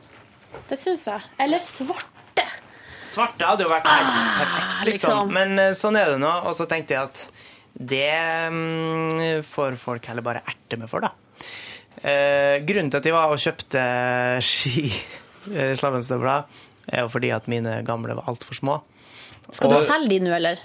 S4: Det syns jeg. Eller svarte.
S3: Svarte hadde jo vært helt perfekt, liksom.
S4: liksom.
S3: Men eh, sånn er det nå. Og så tenkte jeg at det mm, får folk heller bare erte meg for, da. Eh, grunnen til at jeg var og kjøpte ski, slammenstøvler, er jo fordi at mine gamle var altfor små.
S4: Skal du
S3: Og-
S4: selge de nå, eller?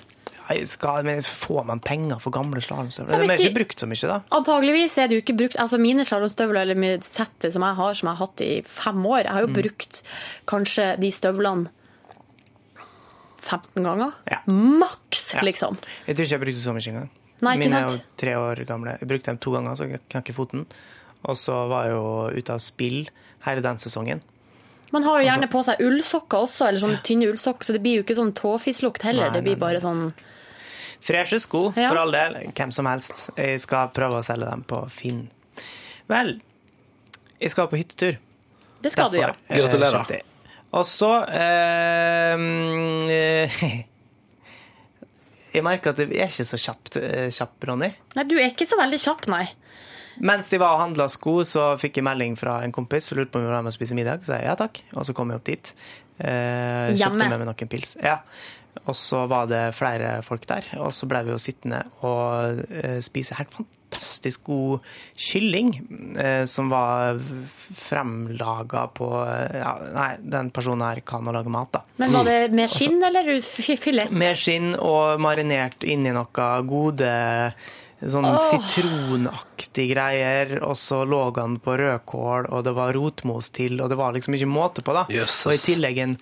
S3: Nei, skal, men får man penger for gamle slalåmstøvler?
S4: Ja,
S3: de er ikke brukt så mye, da.
S4: Antageligvis er det jo ikke brukt Altså Mine slalåmstøvler eller settet som jeg har, som jeg har hatt i fem år Jeg har jo
S3: Mm.
S4: brukt kanskje de støvlene 15 ganger.
S3: Ja.
S4: Maks,
S3: Ja.
S4: liksom.
S3: Jeg tror ikke jeg brukte så mye engang.
S4: Nei,
S3: Mine er jo tre år gamle. Jeg brukte dem to ganger, så jeg knakk foten. Og så var jeg jo ute av spill hele den sesongen.
S4: Man har jo gjerne
S3: Altså-
S4: på seg ullsokker også, eller sånne tynne ullsokker, så det blir jo ikke sånn tåfislukt heller.
S3: Nei,
S4: det blir
S3: nei,
S4: bare sånn
S3: Freshe sko,
S4: Ja.
S3: for all del. Hvem som helst. Jeg skal prøve å selge dem på Finn. Vel, jeg skal på hyttetur.
S4: Det skal du gjøre.
S3: eh,
S2: Gratulerer.
S3: Og så eh, Jeg merker at jeg er ikke så kjapt, eh, kjapp, Ronny.
S4: Nei, du er ikke så veldig kjapp, nei.
S3: Mens de var og handla sko, så fikk jeg melding fra en kompis som lurte på om jeg ville med og spise middag. Så sa jeg ja takk, og så kom jeg opp dit. Eh,
S4: Hjemme?
S3: kjøpte med meg noen pils. Ja. Og så var det flere folk der, og så ble vi jo sittende og eh, spise helt fantastisk god kylling, eh, som var fremlaga på ja, Nei, den personen her kan å lage mat, da.
S4: Men var det med skinn eller fillet?
S3: Med skinn og marinert inni noe gode Sånn
S4: oh.
S3: sitronaktig greier, og så lå han på rødkål, og det var rotmos til, og det var liksom ikke måte på, da.
S2: Jesus.
S3: Og i tillegg en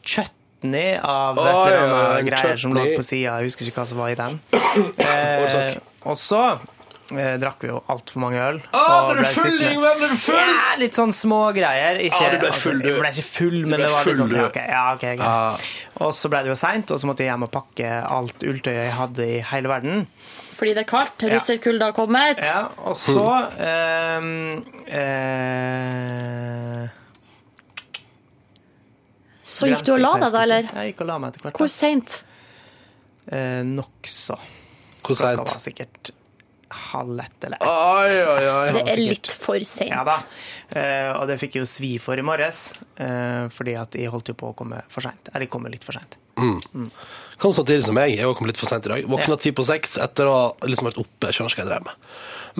S3: chutney av et eller annet greier som lå på sida, jeg husker ikke hva som var i den. Eh, og så eh, drakk vi jo altfor mange øl.
S2: Ah, ble du full, Yngve? Ble du full?
S3: Ja, litt sånn smågreier. Ikke,
S2: ah, du ble full,
S3: altså,
S2: du.
S3: Jeg ble ikke full, men det var
S2: full,
S3: litt sånn ja, ok, ja, ok, greit.
S2: Ah.
S3: Og så ble det jo seint, og så måtte jeg hjem og pakke alt ulltøyet jeg hadde i hele verden.
S4: Fordi det er kaldt. Russerkulda har kommet.
S3: Ja, og så ehm, eh,
S4: Så gikk du og la deg, da, eller?
S3: Jeg gikk og la meg etter hvert.
S4: Hvor seint?
S3: Eh, Nokså.
S2: Hvor
S3: Klokka
S2: seint?
S3: var sikkert halv ett eller ett.
S2: Oi, oi, oi.
S4: Det er
S3: sikkert.
S4: litt for sent.
S3: Ja da. Uh, og det fikk jeg jo svi for i morges, uh, fordi at jeg holdt jo på å komme for seint. Eller jeg kommer litt for seint.
S2: Kom samtidig som meg. Jeg kom litt for sent i dag. Våkna ti på seks etter å ha liksom vært oppe. Jeg skjønner ikke hva jeg drev med.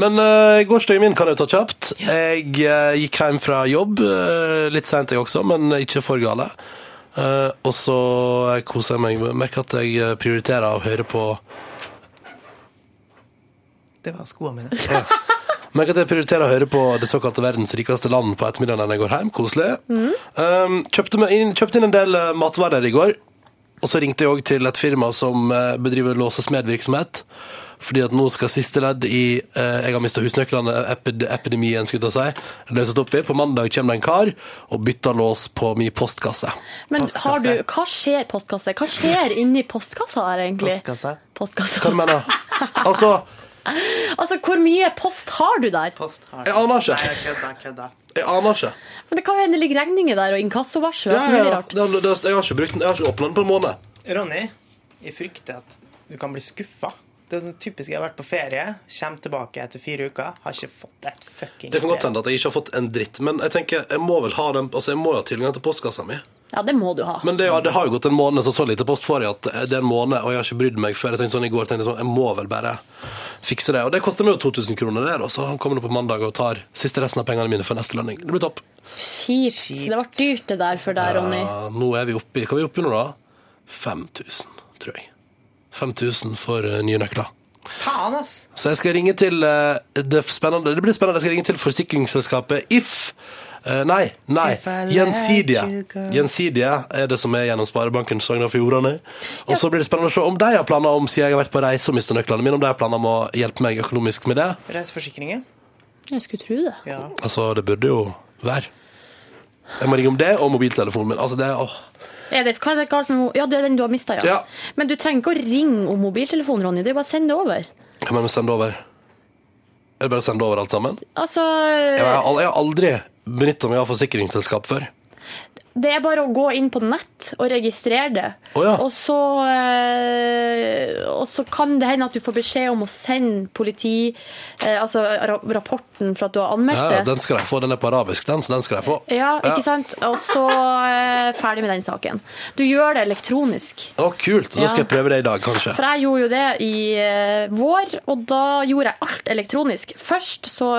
S2: Men uh, gårsdagen min kan jeg ta kjapt. Jeg uh, gikk hjem fra jobb. Uh, litt seint, jeg også, men ikke for gale. Uh, og så koser jeg meg. Merker at jeg eh, prioriterer å høre på
S3: Det var skoene mine.
S2: Merker at jeg prioriterer å høre på det såkalte verdens rikeste land på ettermiddagen når jeg går hjem. Koselig. Um, kjøpte, inn, kjøpte inn en del uh, matvarer i går. Og så ringte jeg òg til et firma som uh, bedriver smedvirksomhet, Fordi at nå skal siste ledd i uh, Jeg har mista husnøklene, epid epidemien, skulle jeg si. Løses opp i. På mandag kommer det en kar og bytter lås på min postkasse.
S4: Men
S3: Postkasse.
S4: har du, hva skjer postkasse? Hva skjer inni postkassa her, egentlig?
S3: Postkassa.
S4: Postkassa.
S2: Hva mener du? Altså,
S4: Altså, hvor mye post har du der?
S3: Post har
S2: jeg aner ikke.
S3: Nei, jeg kødda, kødda.
S2: Jeg aner ikke.
S4: Men det kan jo hende det ligger regninger der, og inkassovarsel
S2: Ja, ja, ja. Det, det, jeg har ikke brukt den. Jeg har ikke åpna den på en måned.
S3: Ronny, jeg frykter at du kan bli skuffa. Det er sånn typisk jeg har vært på ferie, kommer tilbake etter fire uker, har ikke fått et fuckings
S2: Det kan godt hende at jeg ikke har fått en dritt, men jeg tenker, jeg må vel ha den, altså jeg må jo ha tilgang til postkassa mi.
S4: Ja, det må du ha.
S2: Men det, ja, det har jo gått en måned, så så lite post får jeg at det er en måned, og jeg har ikke brydd meg før. Jeg tenkte sånn i går, tenkte jeg sånn, jeg må vel bare fikse det. Og det koster meg jo 2000 kroner det, da. så han kommer nå på mandag og tar siste resten av pengene mine før neste lønning. Det blir topp.
S4: Kjipt. Det ble dyrt det der for deg, Ronny.
S2: Ja, nå er vi oppe i, hva er vi oppe i nå da? 5000, tror jeg. 5000 for eh, nye nøkler.
S3: Faen, ass!
S2: Så jeg skal ringe til eh, det, er spennende, det blir spennende. Jeg skal ringe til forsikringsselskapet If. Eh, nei, nei.
S3: If I let
S2: Gjensidige.
S3: you go.
S2: Gjensidige er det som er gjennom Sparebanken Sogn og Fjordane. Og så blir det spennende å se om de har planer om, siden jeg har vært på reise og mistet nøklene mine, om de har planer om å hjelpe meg økonomisk med det.
S3: Reiseforsikringen?
S4: Jeg skulle tro det.
S3: Ja.
S2: Altså, det burde jo være. Jeg må ringe om det, og mobiltelefonen min. Altså, det åh.
S4: Er det, hva er det galt med Ja, det er den du har mista, ja.
S2: Ja.
S4: Men du trenger ikke å ringe om mobiltelefonen, Ronny. Det er bare å sende det over.
S2: Kan man sende over? Er det bare å sende over alt sammen?
S4: Altså
S2: jeg har aldri benytta meg av forsikringsselskap før.
S4: Det er bare å gå inn på nett og registrere det.
S2: Oh, ja.
S4: og, så, eh, og så kan det hende at du får beskjed om å sende politi eh, Altså rapporten for at du har anmeldt det.
S2: Ja, den skal jeg få. Den er på arabisk, den, så den skal jeg få.
S4: Ja, ikke sant? Og så eh, ferdig med den saken. Du gjør det elektronisk.
S2: Å, kult. Da
S4: Ja.
S2: skal jeg prøve det i dag, kanskje.
S4: For jeg gjorde jo det i vår, og da gjorde jeg alt elektronisk. Først så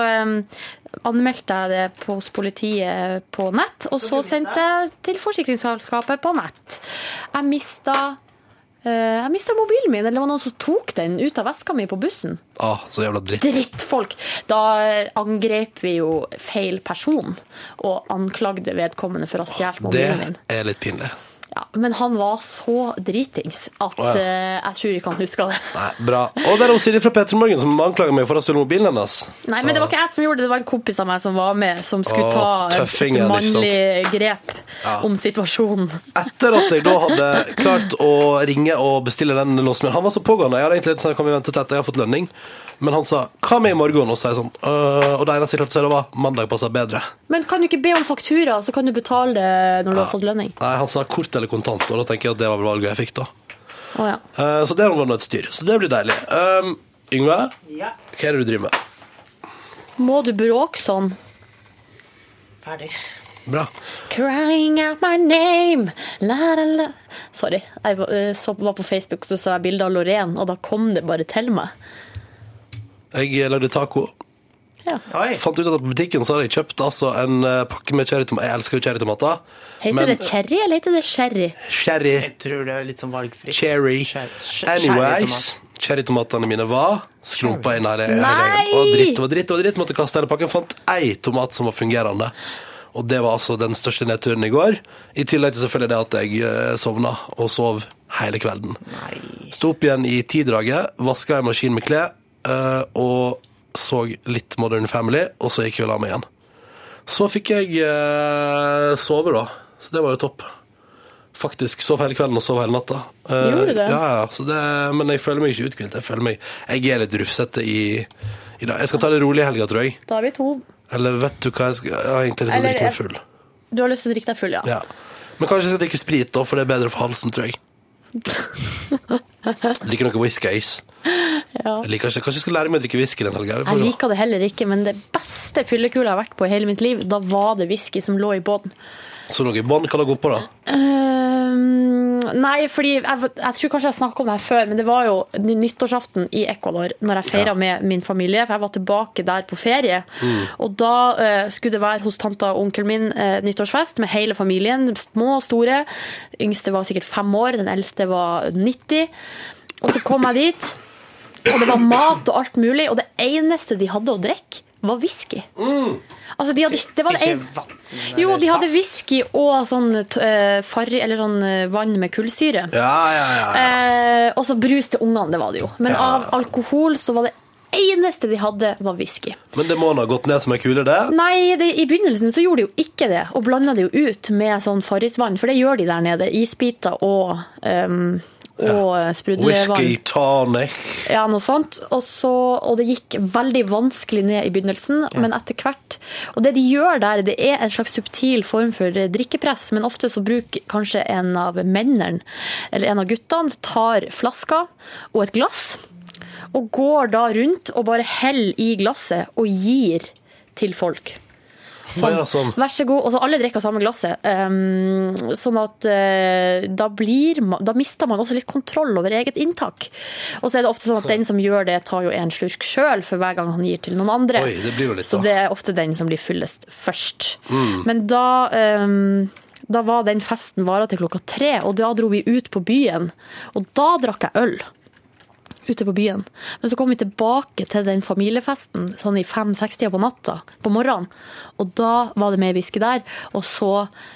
S4: anmeldte jeg det hos politiet på nett, og så sendte jeg til forsikringsselskapet på nett. Jeg mista eh, jeg mista mobilen min, eller det var noen som tok den ut av veska mi på bussen.
S2: Ah, så jævla dritt.
S4: Drittfolk! Da angrep vi jo feil person, og anklagde vedkommende for å ha stjålet
S2: Det
S4: mobilen min.
S2: Det er litt pinlig.
S4: Ja, men han var så dritings at
S2: oh, ja.
S4: uh, jeg tror ikke han huska det.
S2: Nei, bra. Og det er Silje fra P3 Morgen som anklager meg for å ha stjålet mobilen hennes.
S4: Nei, men det var ikke jeg som gjorde det, det var en kompis av meg som var med, som skulle
S2: oh,
S4: ta et
S2: tøffingen, ikke
S4: mannlig grep
S2: Ja.
S4: om situasjonen.
S2: Etter at jeg da hadde klart å ringe og bestille den låsen min Han var så pågående. Jeg hadde egentlig sånn, kan vi vente til etter jeg har fått lønning? Men han sa 'hva med i morgen?' Og så sa sånn «Øh», Og det eneste jeg klarte å si, det var 'mandag passer bedre'.
S4: Men kan du ikke be om faktura, så kan du betale det når du har fått lønning?
S2: Nei, han sa kort eller kontant, og da tenker jeg at det var vel valget jeg fikk, da.
S4: Å ja.
S2: uh, Så det var nå et styr. Så det blir deilig. Um, Yngve,
S3: Ja.
S2: hva er det du driver med?
S4: Må du bråke sånn?
S3: Ferdig.
S2: Bra.
S4: Crying out my name la, la, la. Sorry. Jeg var, eh, så, var på Facebook, så så jeg bilde av Loreen, og da kom det bare til meg.
S2: Jeg lagde taco.
S3: Oi.
S2: Fant ut at på butikken så hadde jeg kjøpt altså en eh, pakke med cherrytomater. Jeg elsker jo cherrytomater.
S4: Heter
S2: Men-
S4: det cherry, eller heter det sherry?
S2: Cherry.
S3: Jeg tror det er litt sånn valgfritt.
S2: Cherry.
S3: Cher- cher-
S2: Anyways, cherrytomatene mine var skrumpa inn her. hele
S4: Nei!
S2: Og dritt, det var dritt, det var dritt. Måtte kaste hele pakken. Fant ei tomat som var fungerende. Og det var altså den største nedturen i går. I tillegg til selvfølgelig det at jeg eh, sovna og sov hele kvelden. Sto opp igjen i tidraget, vaska en maskin med klær, eh, og så litt Modern Family, og så gikk jeg og la meg igjen. Så fikk jeg eh, sove, da. Så det var jo topp. Faktisk sov hele kvelden og sov hele natta. Eh,
S4: Gjorde du det?
S2: Ja, ja. Så det, men jeg føler meg ikke uthvilt. Jeg føler meg Jeg er litt rufsete i, i dag. Jeg skal ta det rolig i helga, tror jeg.
S4: Da er vi to.
S2: Eller vet du hva jeg skal Jeg har egentlig lyst til å drikke meg full.
S4: Du har lyst til å drikke deg full, ja.
S2: Ja. Men kanskje jeg skal drikke sprit, da, for det er bedre for halsen, tror jeg. Drikke noe whiskys.
S4: Ja.
S2: Jeg liker ikke, kanskje jeg skal lære meg å drikke whisky den helga.
S4: Jeg liker det heller ikke, men det beste fyllekula jeg har vært på i hele mitt liv, da var det whisky som lå i båten.
S2: Så noe i bånn, hva lå oppå, da?
S4: Ehm, nei, fordi jeg, jeg tror kanskje jeg snakket om det her før, men det var jo nyttårsaften i Ecuador når jeg feira med min familie, for jeg var tilbake der på ferie.
S11: Mm.
S4: Og da uh, skulle det være hos tanta og onkelen min uh, nyttårsfest med hele familien, små og store. Yngste var sikkert fem år, den eldste var 90. Og så kom jeg dit, og det var mat og alt mulig, og det eneste de hadde å drikke, var whisky. Altså, de hadde, det var
S3: Ikke
S4: en...
S3: vann
S4: Jo, de hadde whisky og sånn uh, farri, eller sånn uh, vann med kullsyre.
S2: Ja, ja, ja.
S4: uh, og så brus til ungene, det var det jo. Men av alkohol så var det eneste de hadde, var whisky.
S2: Men det må ha gått ned som ei kule, det?
S4: Nei, det, i begynnelsen så gjorde de jo ikke det, og blanda det jo ut med sånn farrisvann, for det gjør de der nede. Isbiter og, um, og sprudlevann.
S2: Whisky tonic.
S4: Ja, noe sånt. Og, så, og det gikk veldig vanskelig ned i begynnelsen, men etter hvert Og det de gjør der, det er en slags subtil form for drikkepress, men ofte så bruker kanskje en av mennene, eller en av guttene, tar flaska og et glass, og går da rundt og bare heller i glasset og gir til folk.
S2: Å ja, sånn.
S4: Vær så god. Og så alle drikker samme glasset. Um, sånn at uh, da, blir man, da mister man også litt kontroll over eget inntak. Og så er det ofte sånn at den som gjør det, tar jo en slurk sjøl for hver gang han gir til noen andre.
S2: Oi, det litt,
S4: så det er ofte den som blir fullest først.
S2: Mm.
S4: Men da um, da var den festen vara til klokka tre, og da dro vi ut på byen. Og da drakk jeg øl ute på byen. Men så kom vi tilbake til den familiefesten sånn i fem-seks-tida på natta, på morgenen. Og da var det mer whisky der. Og så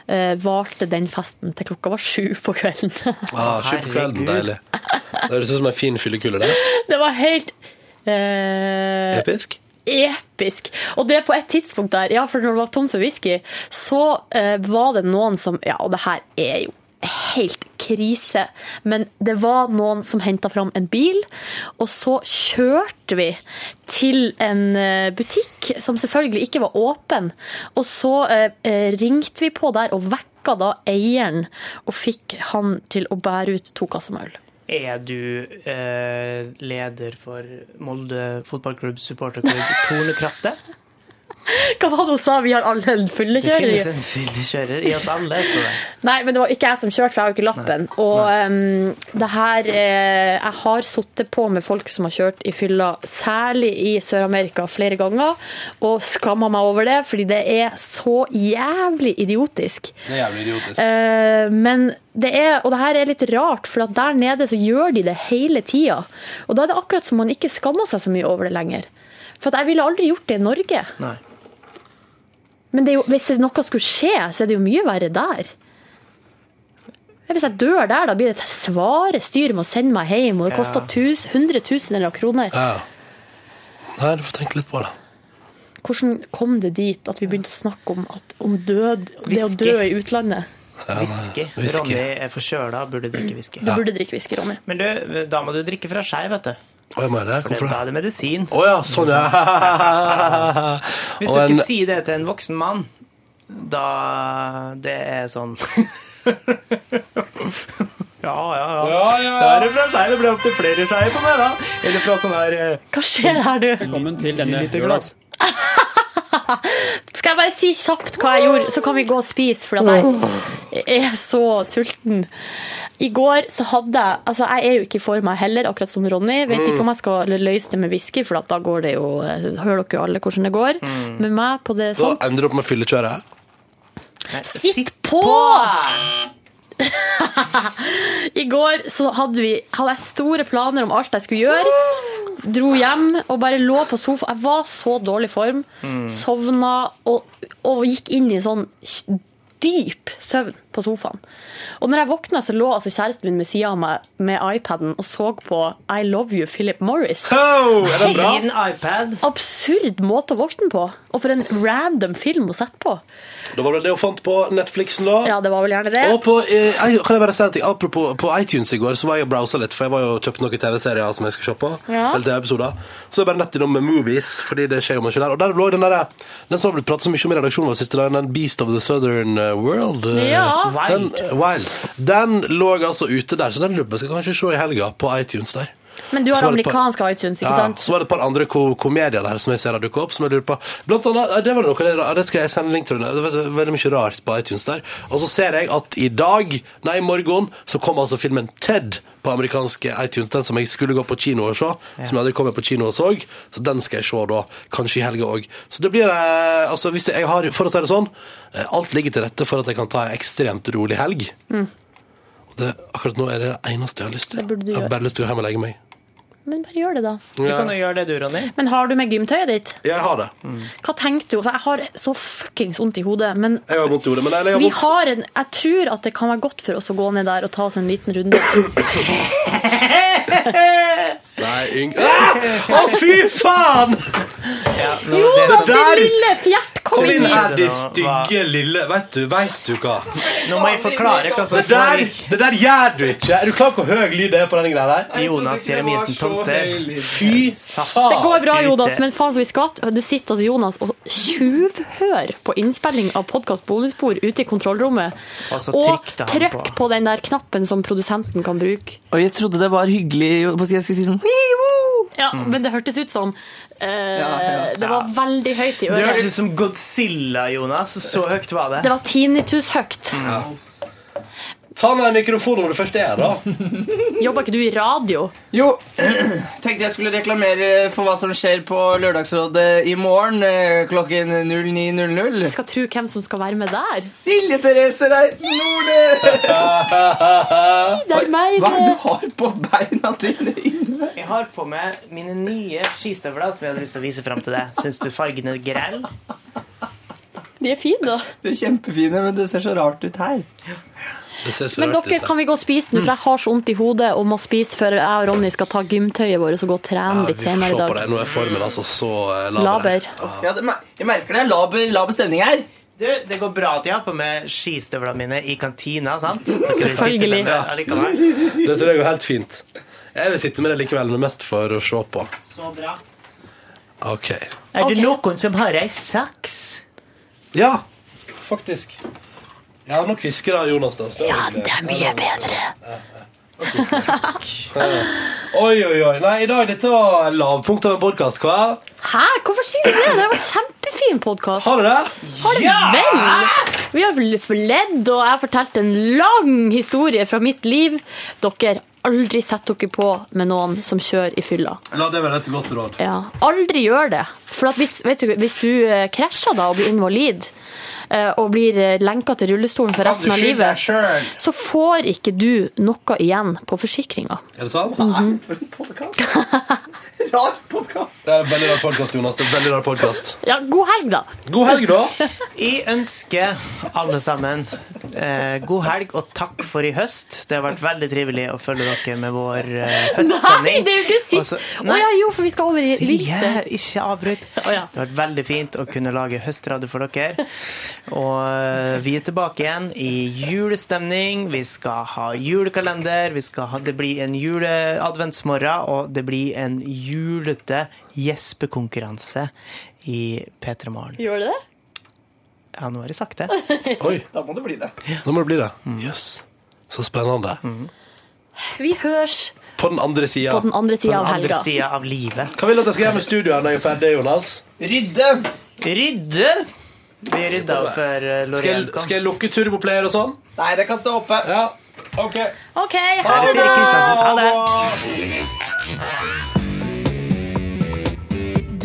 S4: eh, varte den festen til klokka var sju på kvelden.
S2: Ah, Sju på kvelden, deilig. Det høres ut som en fin fyllekule, det.
S4: det var helt eh,
S2: Episk.
S4: episk. Og det på et tidspunkt der, ja, for når det var tom for whisky, så eh, var det noen som Ja, og det her er jo helt krise, men det var noen som henta fram en bil, og så kjørte vi til en eh, butikk som selvfølgelig ikke var åpen, og så eh, eh, ringte vi på der og vekka da eieren og fikk han til å bære ut to kasser med øl.
S3: Er du eh, leder for Molde fotballklubb supporterklubb Tornekrattet?
S4: Hva var det hun sa? Vi har alle en
S3: Det
S4: fyllekjører.
S3: finnes en fyllekjører i oss alle, står det.
S4: Nei, men det var ikke jeg som kjørte, for jeg har jo ikke lappen. Og em, det her eh, Jeg har sittet på med folk som har kjørt i fylla, særlig i Sør-Amerika, flere ganger, og skamma meg over det, fordi det er så jævlig idiotisk.
S2: Det er jævlig idiotisk.
S4: Eh, men det er, og det her er litt rart, for at der nede så gjør de det hele tida. Og da er det akkurat som man ikke skammer seg så mye over det lenger. For at jeg ville aldri gjort det i Norge.
S3: Nei.
S4: Men det er jo, hvis noe skulle skje, så er det jo mye verre der. Hvis jeg dør der, da blir det et svare styr med å sende meg hjem, og det koster tus, hundretusener eller kroner.
S2: Ja. Nei, du får tenke litt på det.
S4: Hvordan kom det dit at vi begynte å snakke om, at, om død, det å dø i utlandet?
S3: Whisky. Ronny er forkjøla, burde drikke whisky.
S4: Du burde drikke whisky, Ronny.
S3: Men du, da må du drikke fra skei, vet du.
S2: Å, jeg mener.
S3: For det,
S2: Hvorfor
S3: da er det medisin.
S2: Å ja, sånn, ja.
S3: Hvis
S2: Og
S3: du
S2: en-
S3: ikke sier det til en voksen mann, da Det er sånn Ja, ja, ja.
S11: Ja, ja, ja.
S3: Da er det fra seg, Det ble opp til flere skeier på meg, da. Eller fra sånn her eh,
S4: Hva skjer her, du?
S11: Velkommen til denne
S3: lite glass.
S4: Skal jeg bare si kjapt hva jeg gjorde, så kan vi gå og spise, for at jeg er så sulten. I går så hadde jeg Altså, jeg er jo ikke i form heller, akkurat som Ronny. Vet ikke om jeg skal løse det med whisky, for da går det jo Hører dere jo alle hvordan det går. Med meg på det sånt.
S2: Da ender du opp med fyllekjøret.
S4: Sitt på! I går så hadde, vi, hadde jeg store planer om alt jeg skulle gjøre. Dro hjem og bare lå på sofa. Jeg var så dårlig form.
S11: Mm.
S4: Sovna og, og gikk inn i sånn dyp søvn på sofaen. Og når jeg våkna, så lå altså kjæresten min ved sida av meg med iPaden og så på I Love You, Philip Morris.
S2: Oh, er det bra?
S3: Din iPad.
S4: Absurd måte å våkne på. Og for en random film å sette på.
S2: Da var det det hun fant på Netflixen, da.
S4: Ja, det var vel gjerne det.
S2: Og på, eh, kan jeg bare si en ting? Apropos på iTunes i går, så var jeg og browsa litt, for jeg var jo kjøpt noen TV-serier som jeg skal se på.
S4: Ja.
S2: Eller TV-episoder. Så jeg bare nett innom med Movies, fordi det skjer jo mye der. Og der lå den der, den som har blitt pratet så mye om i redaksjonen vår siste dagen, den Beast of the Southern eh, World. eh,
S4: Ja.
S2: Den, Wild. Den lå altså ute der, så den lubben skal kanskje se i helga på iTunes der.
S4: Men du har
S2: amerikansk par-
S4: iTunes, ikke
S2: Ja,
S4: sant?
S2: så var det et par andre ko komedier der som jeg ser har dukket opp, som jeg lurer på. Blant annet, det var noe, det, det skal jeg sende link til, det er veldig mye rart på iTunes der. Og så ser jeg at i dag, nei, i morgen, så kom altså filmen Ted på amerikanske iTunes, den som jeg skulle gå på kino og se, som jeg aldri kom på kino og så, så den skal jeg se da, kanskje i helga også. Så det blir, eh, altså hvis jeg, har, for å si det sånn, eh, alt ligger til rette for at jeg kan ta en ekstremt rolig helg.
S4: Mm.
S2: Det, akkurat nå er det det eneste jeg har lyst til. Jeg har bare lyst til å hjem og legge meg.
S4: Men bare gjør det, da.
S3: Du kan jo gjøre det, du, Ronny.
S4: Men har du med gymtøyet ditt?
S2: Jeg har det.
S4: Hva tenkte du? For jeg har så fuckings vondt i hodet. Men
S2: Jeg har vondt i hodet, men jeg har
S4: vi
S2: vondt.
S4: har en, jeg tror at det kan være godt for oss å gå ned der og ta oss en liten runde.
S2: Nei, Yng... Ah! Å, fy faen!
S4: Jonas, din
S2: Der!
S4: lille fjert! Kom
S2: Kom
S4: inn
S2: inn her, de stygge lille Vet du, veit du hva?
S3: Nå må jeg forklare hva som
S2: Det der, det der gjør du ikke. Er du klar på hvor høy lyd det er på denne greia der?
S3: Jonas Jeremisen Tomter.
S2: Fy faen.
S4: Det går bra, Jonas, men faen så vi skvatt. Du sitter altså, Jonas, og tjuvhører på innspilling av podkast bonusbord ute i kontrollrommet.
S3: Og
S4: Og trykk
S3: på.
S4: på den der knappen som produsenten kan bruke.
S11: Og jeg trodde det var hyggelig på Jeg skulle si sånn
S4: Ja, Men det hørtes ut sånn. eh,
S11: ja.
S4: Det var veldig høyt i
S3: Du hørtes ut som Godzilla, Jonas. Så høyt var det.
S4: Det var tinnitus-høyt.
S2: Ta ned mikrofonen når du først er her, da.
S4: Jobber ikke du i radio?
S11: Jo, tenkte jeg skulle reklamere for hva som skjer på Lørdagsrådet i morgen eh, klokken 09.00.
S4: Skal tro hvem som skal være med der.
S11: Silje Therese Reiten Nordnes!
S4: Det er meg,
S11: Hva er det
S4: det.
S11: du har på beina dine, Yngve?
S3: Jeg har på meg mine nye skistøvler som jeg hadde lyst til å vise fram til deg. Syns du fargen er grell?
S4: De er fine, da.
S11: De er kjempefine, men det ser så rart ut her.
S2: Det så
S4: Men dere, kan vi gå og spise nå? For jeg har så vondt i hodet og må spise før jeg og Ronny skal ta gymtøyet vårt og gå og
S2: Ja,
S4: trene
S2: vi
S4: litt
S2: får
S4: senere
S2: se
S4: i
S2: på det.
S4: dag.
S2: Nå er formen altså så eh, laber.
S4: Laber.
S11: Ja, det, jeg merker det. Laber, laber stemning her.
S3: Du, Det går bra at jeg har på meg skistøvlene mine i kantina, sant?
S4: Selvfølgelig.
S3: Ja. det
S2: tror jeg går helt fint. Jeg vil sitte med det likevel, men mest for å se på.
S3: Så bra.
S2: OK.
S3: Er det noen som har ei saks?
S2: Ja, faktisk. Ja, nok kvisker da, Jonas. da.
S4: Ja, det er mye bedre.
S2: Oi, oi, oi. Nei, i dag dette var lavpunktet av en podkast, hva?
S4: Hæ? Hvorfor sier du det? Det har vært kjempefin podkast.
S2: Har du det?
S4: Har ja! vel? Vi har ledd, og jeg har fortalt en lang historie fra mitt liv. Dere, aldri sett dere på med noen som kjører i fylla.
S2: La det være et godt råd.
S4: Ja, aldri gjør det. For at hvis, vet du, hvis du eh, krasjer da og blir invalid, og blir eh, lenka til rullestolen for resten av livet, så får ikke du noe igjen på forsikringa.
S2: Er det sant?
S4: Mhm.
S11: Rar podkast.
S2: Det er en veldig rar podkast, Jonas. Det er en veldig rar podcast.
S4: Ja, god helg, da.
S2: God helg, da.
S3: Jeg ønsker alle sammen eh, god helg og takk for i høst. Det har vært veldig trivelig å følge dere med vår eh,
S4: Nei, det er jo ikke sist. Å ja, jo, for vi skal over i vinter.
S3: ikke avbryt.
S4: Oh, ja.
S3: Det har vært veldig fint å kunne lage høstradio for dere. Og eh, vi er tilbake igjen i julestemning. Vi skal ha julekalender. Vi skal ha, det blir en juleadventsmorgen, og det blir en julete gjespekonkurranse i P3 Morgen.
S4: Gjør det det?
S3: Ja, nå har jeg sagt det.
S2: Oi,
S11: Da må det bli det.
S2: nå må det bli det. Jøss. Så spennende.
S4: Vi høres
S2: På den andre sida.
S4: av helga
S3: På den
S4: av
S3: andre sida av livet.
S2: Hva vil du at jeg skal gjøre med studioet når jeg er ferdig, Jonas?
S11: Rydde!
S3: Rydde! Vi rydda før
S2: Skal
S3: Loreen kom.
S2: skal jeg lukke turboplayer og sånn?
S11: Nei, det kan stå oppe.
S2: Ja. OK.
S3: okay
S4: ha det
S3: da! Ha det.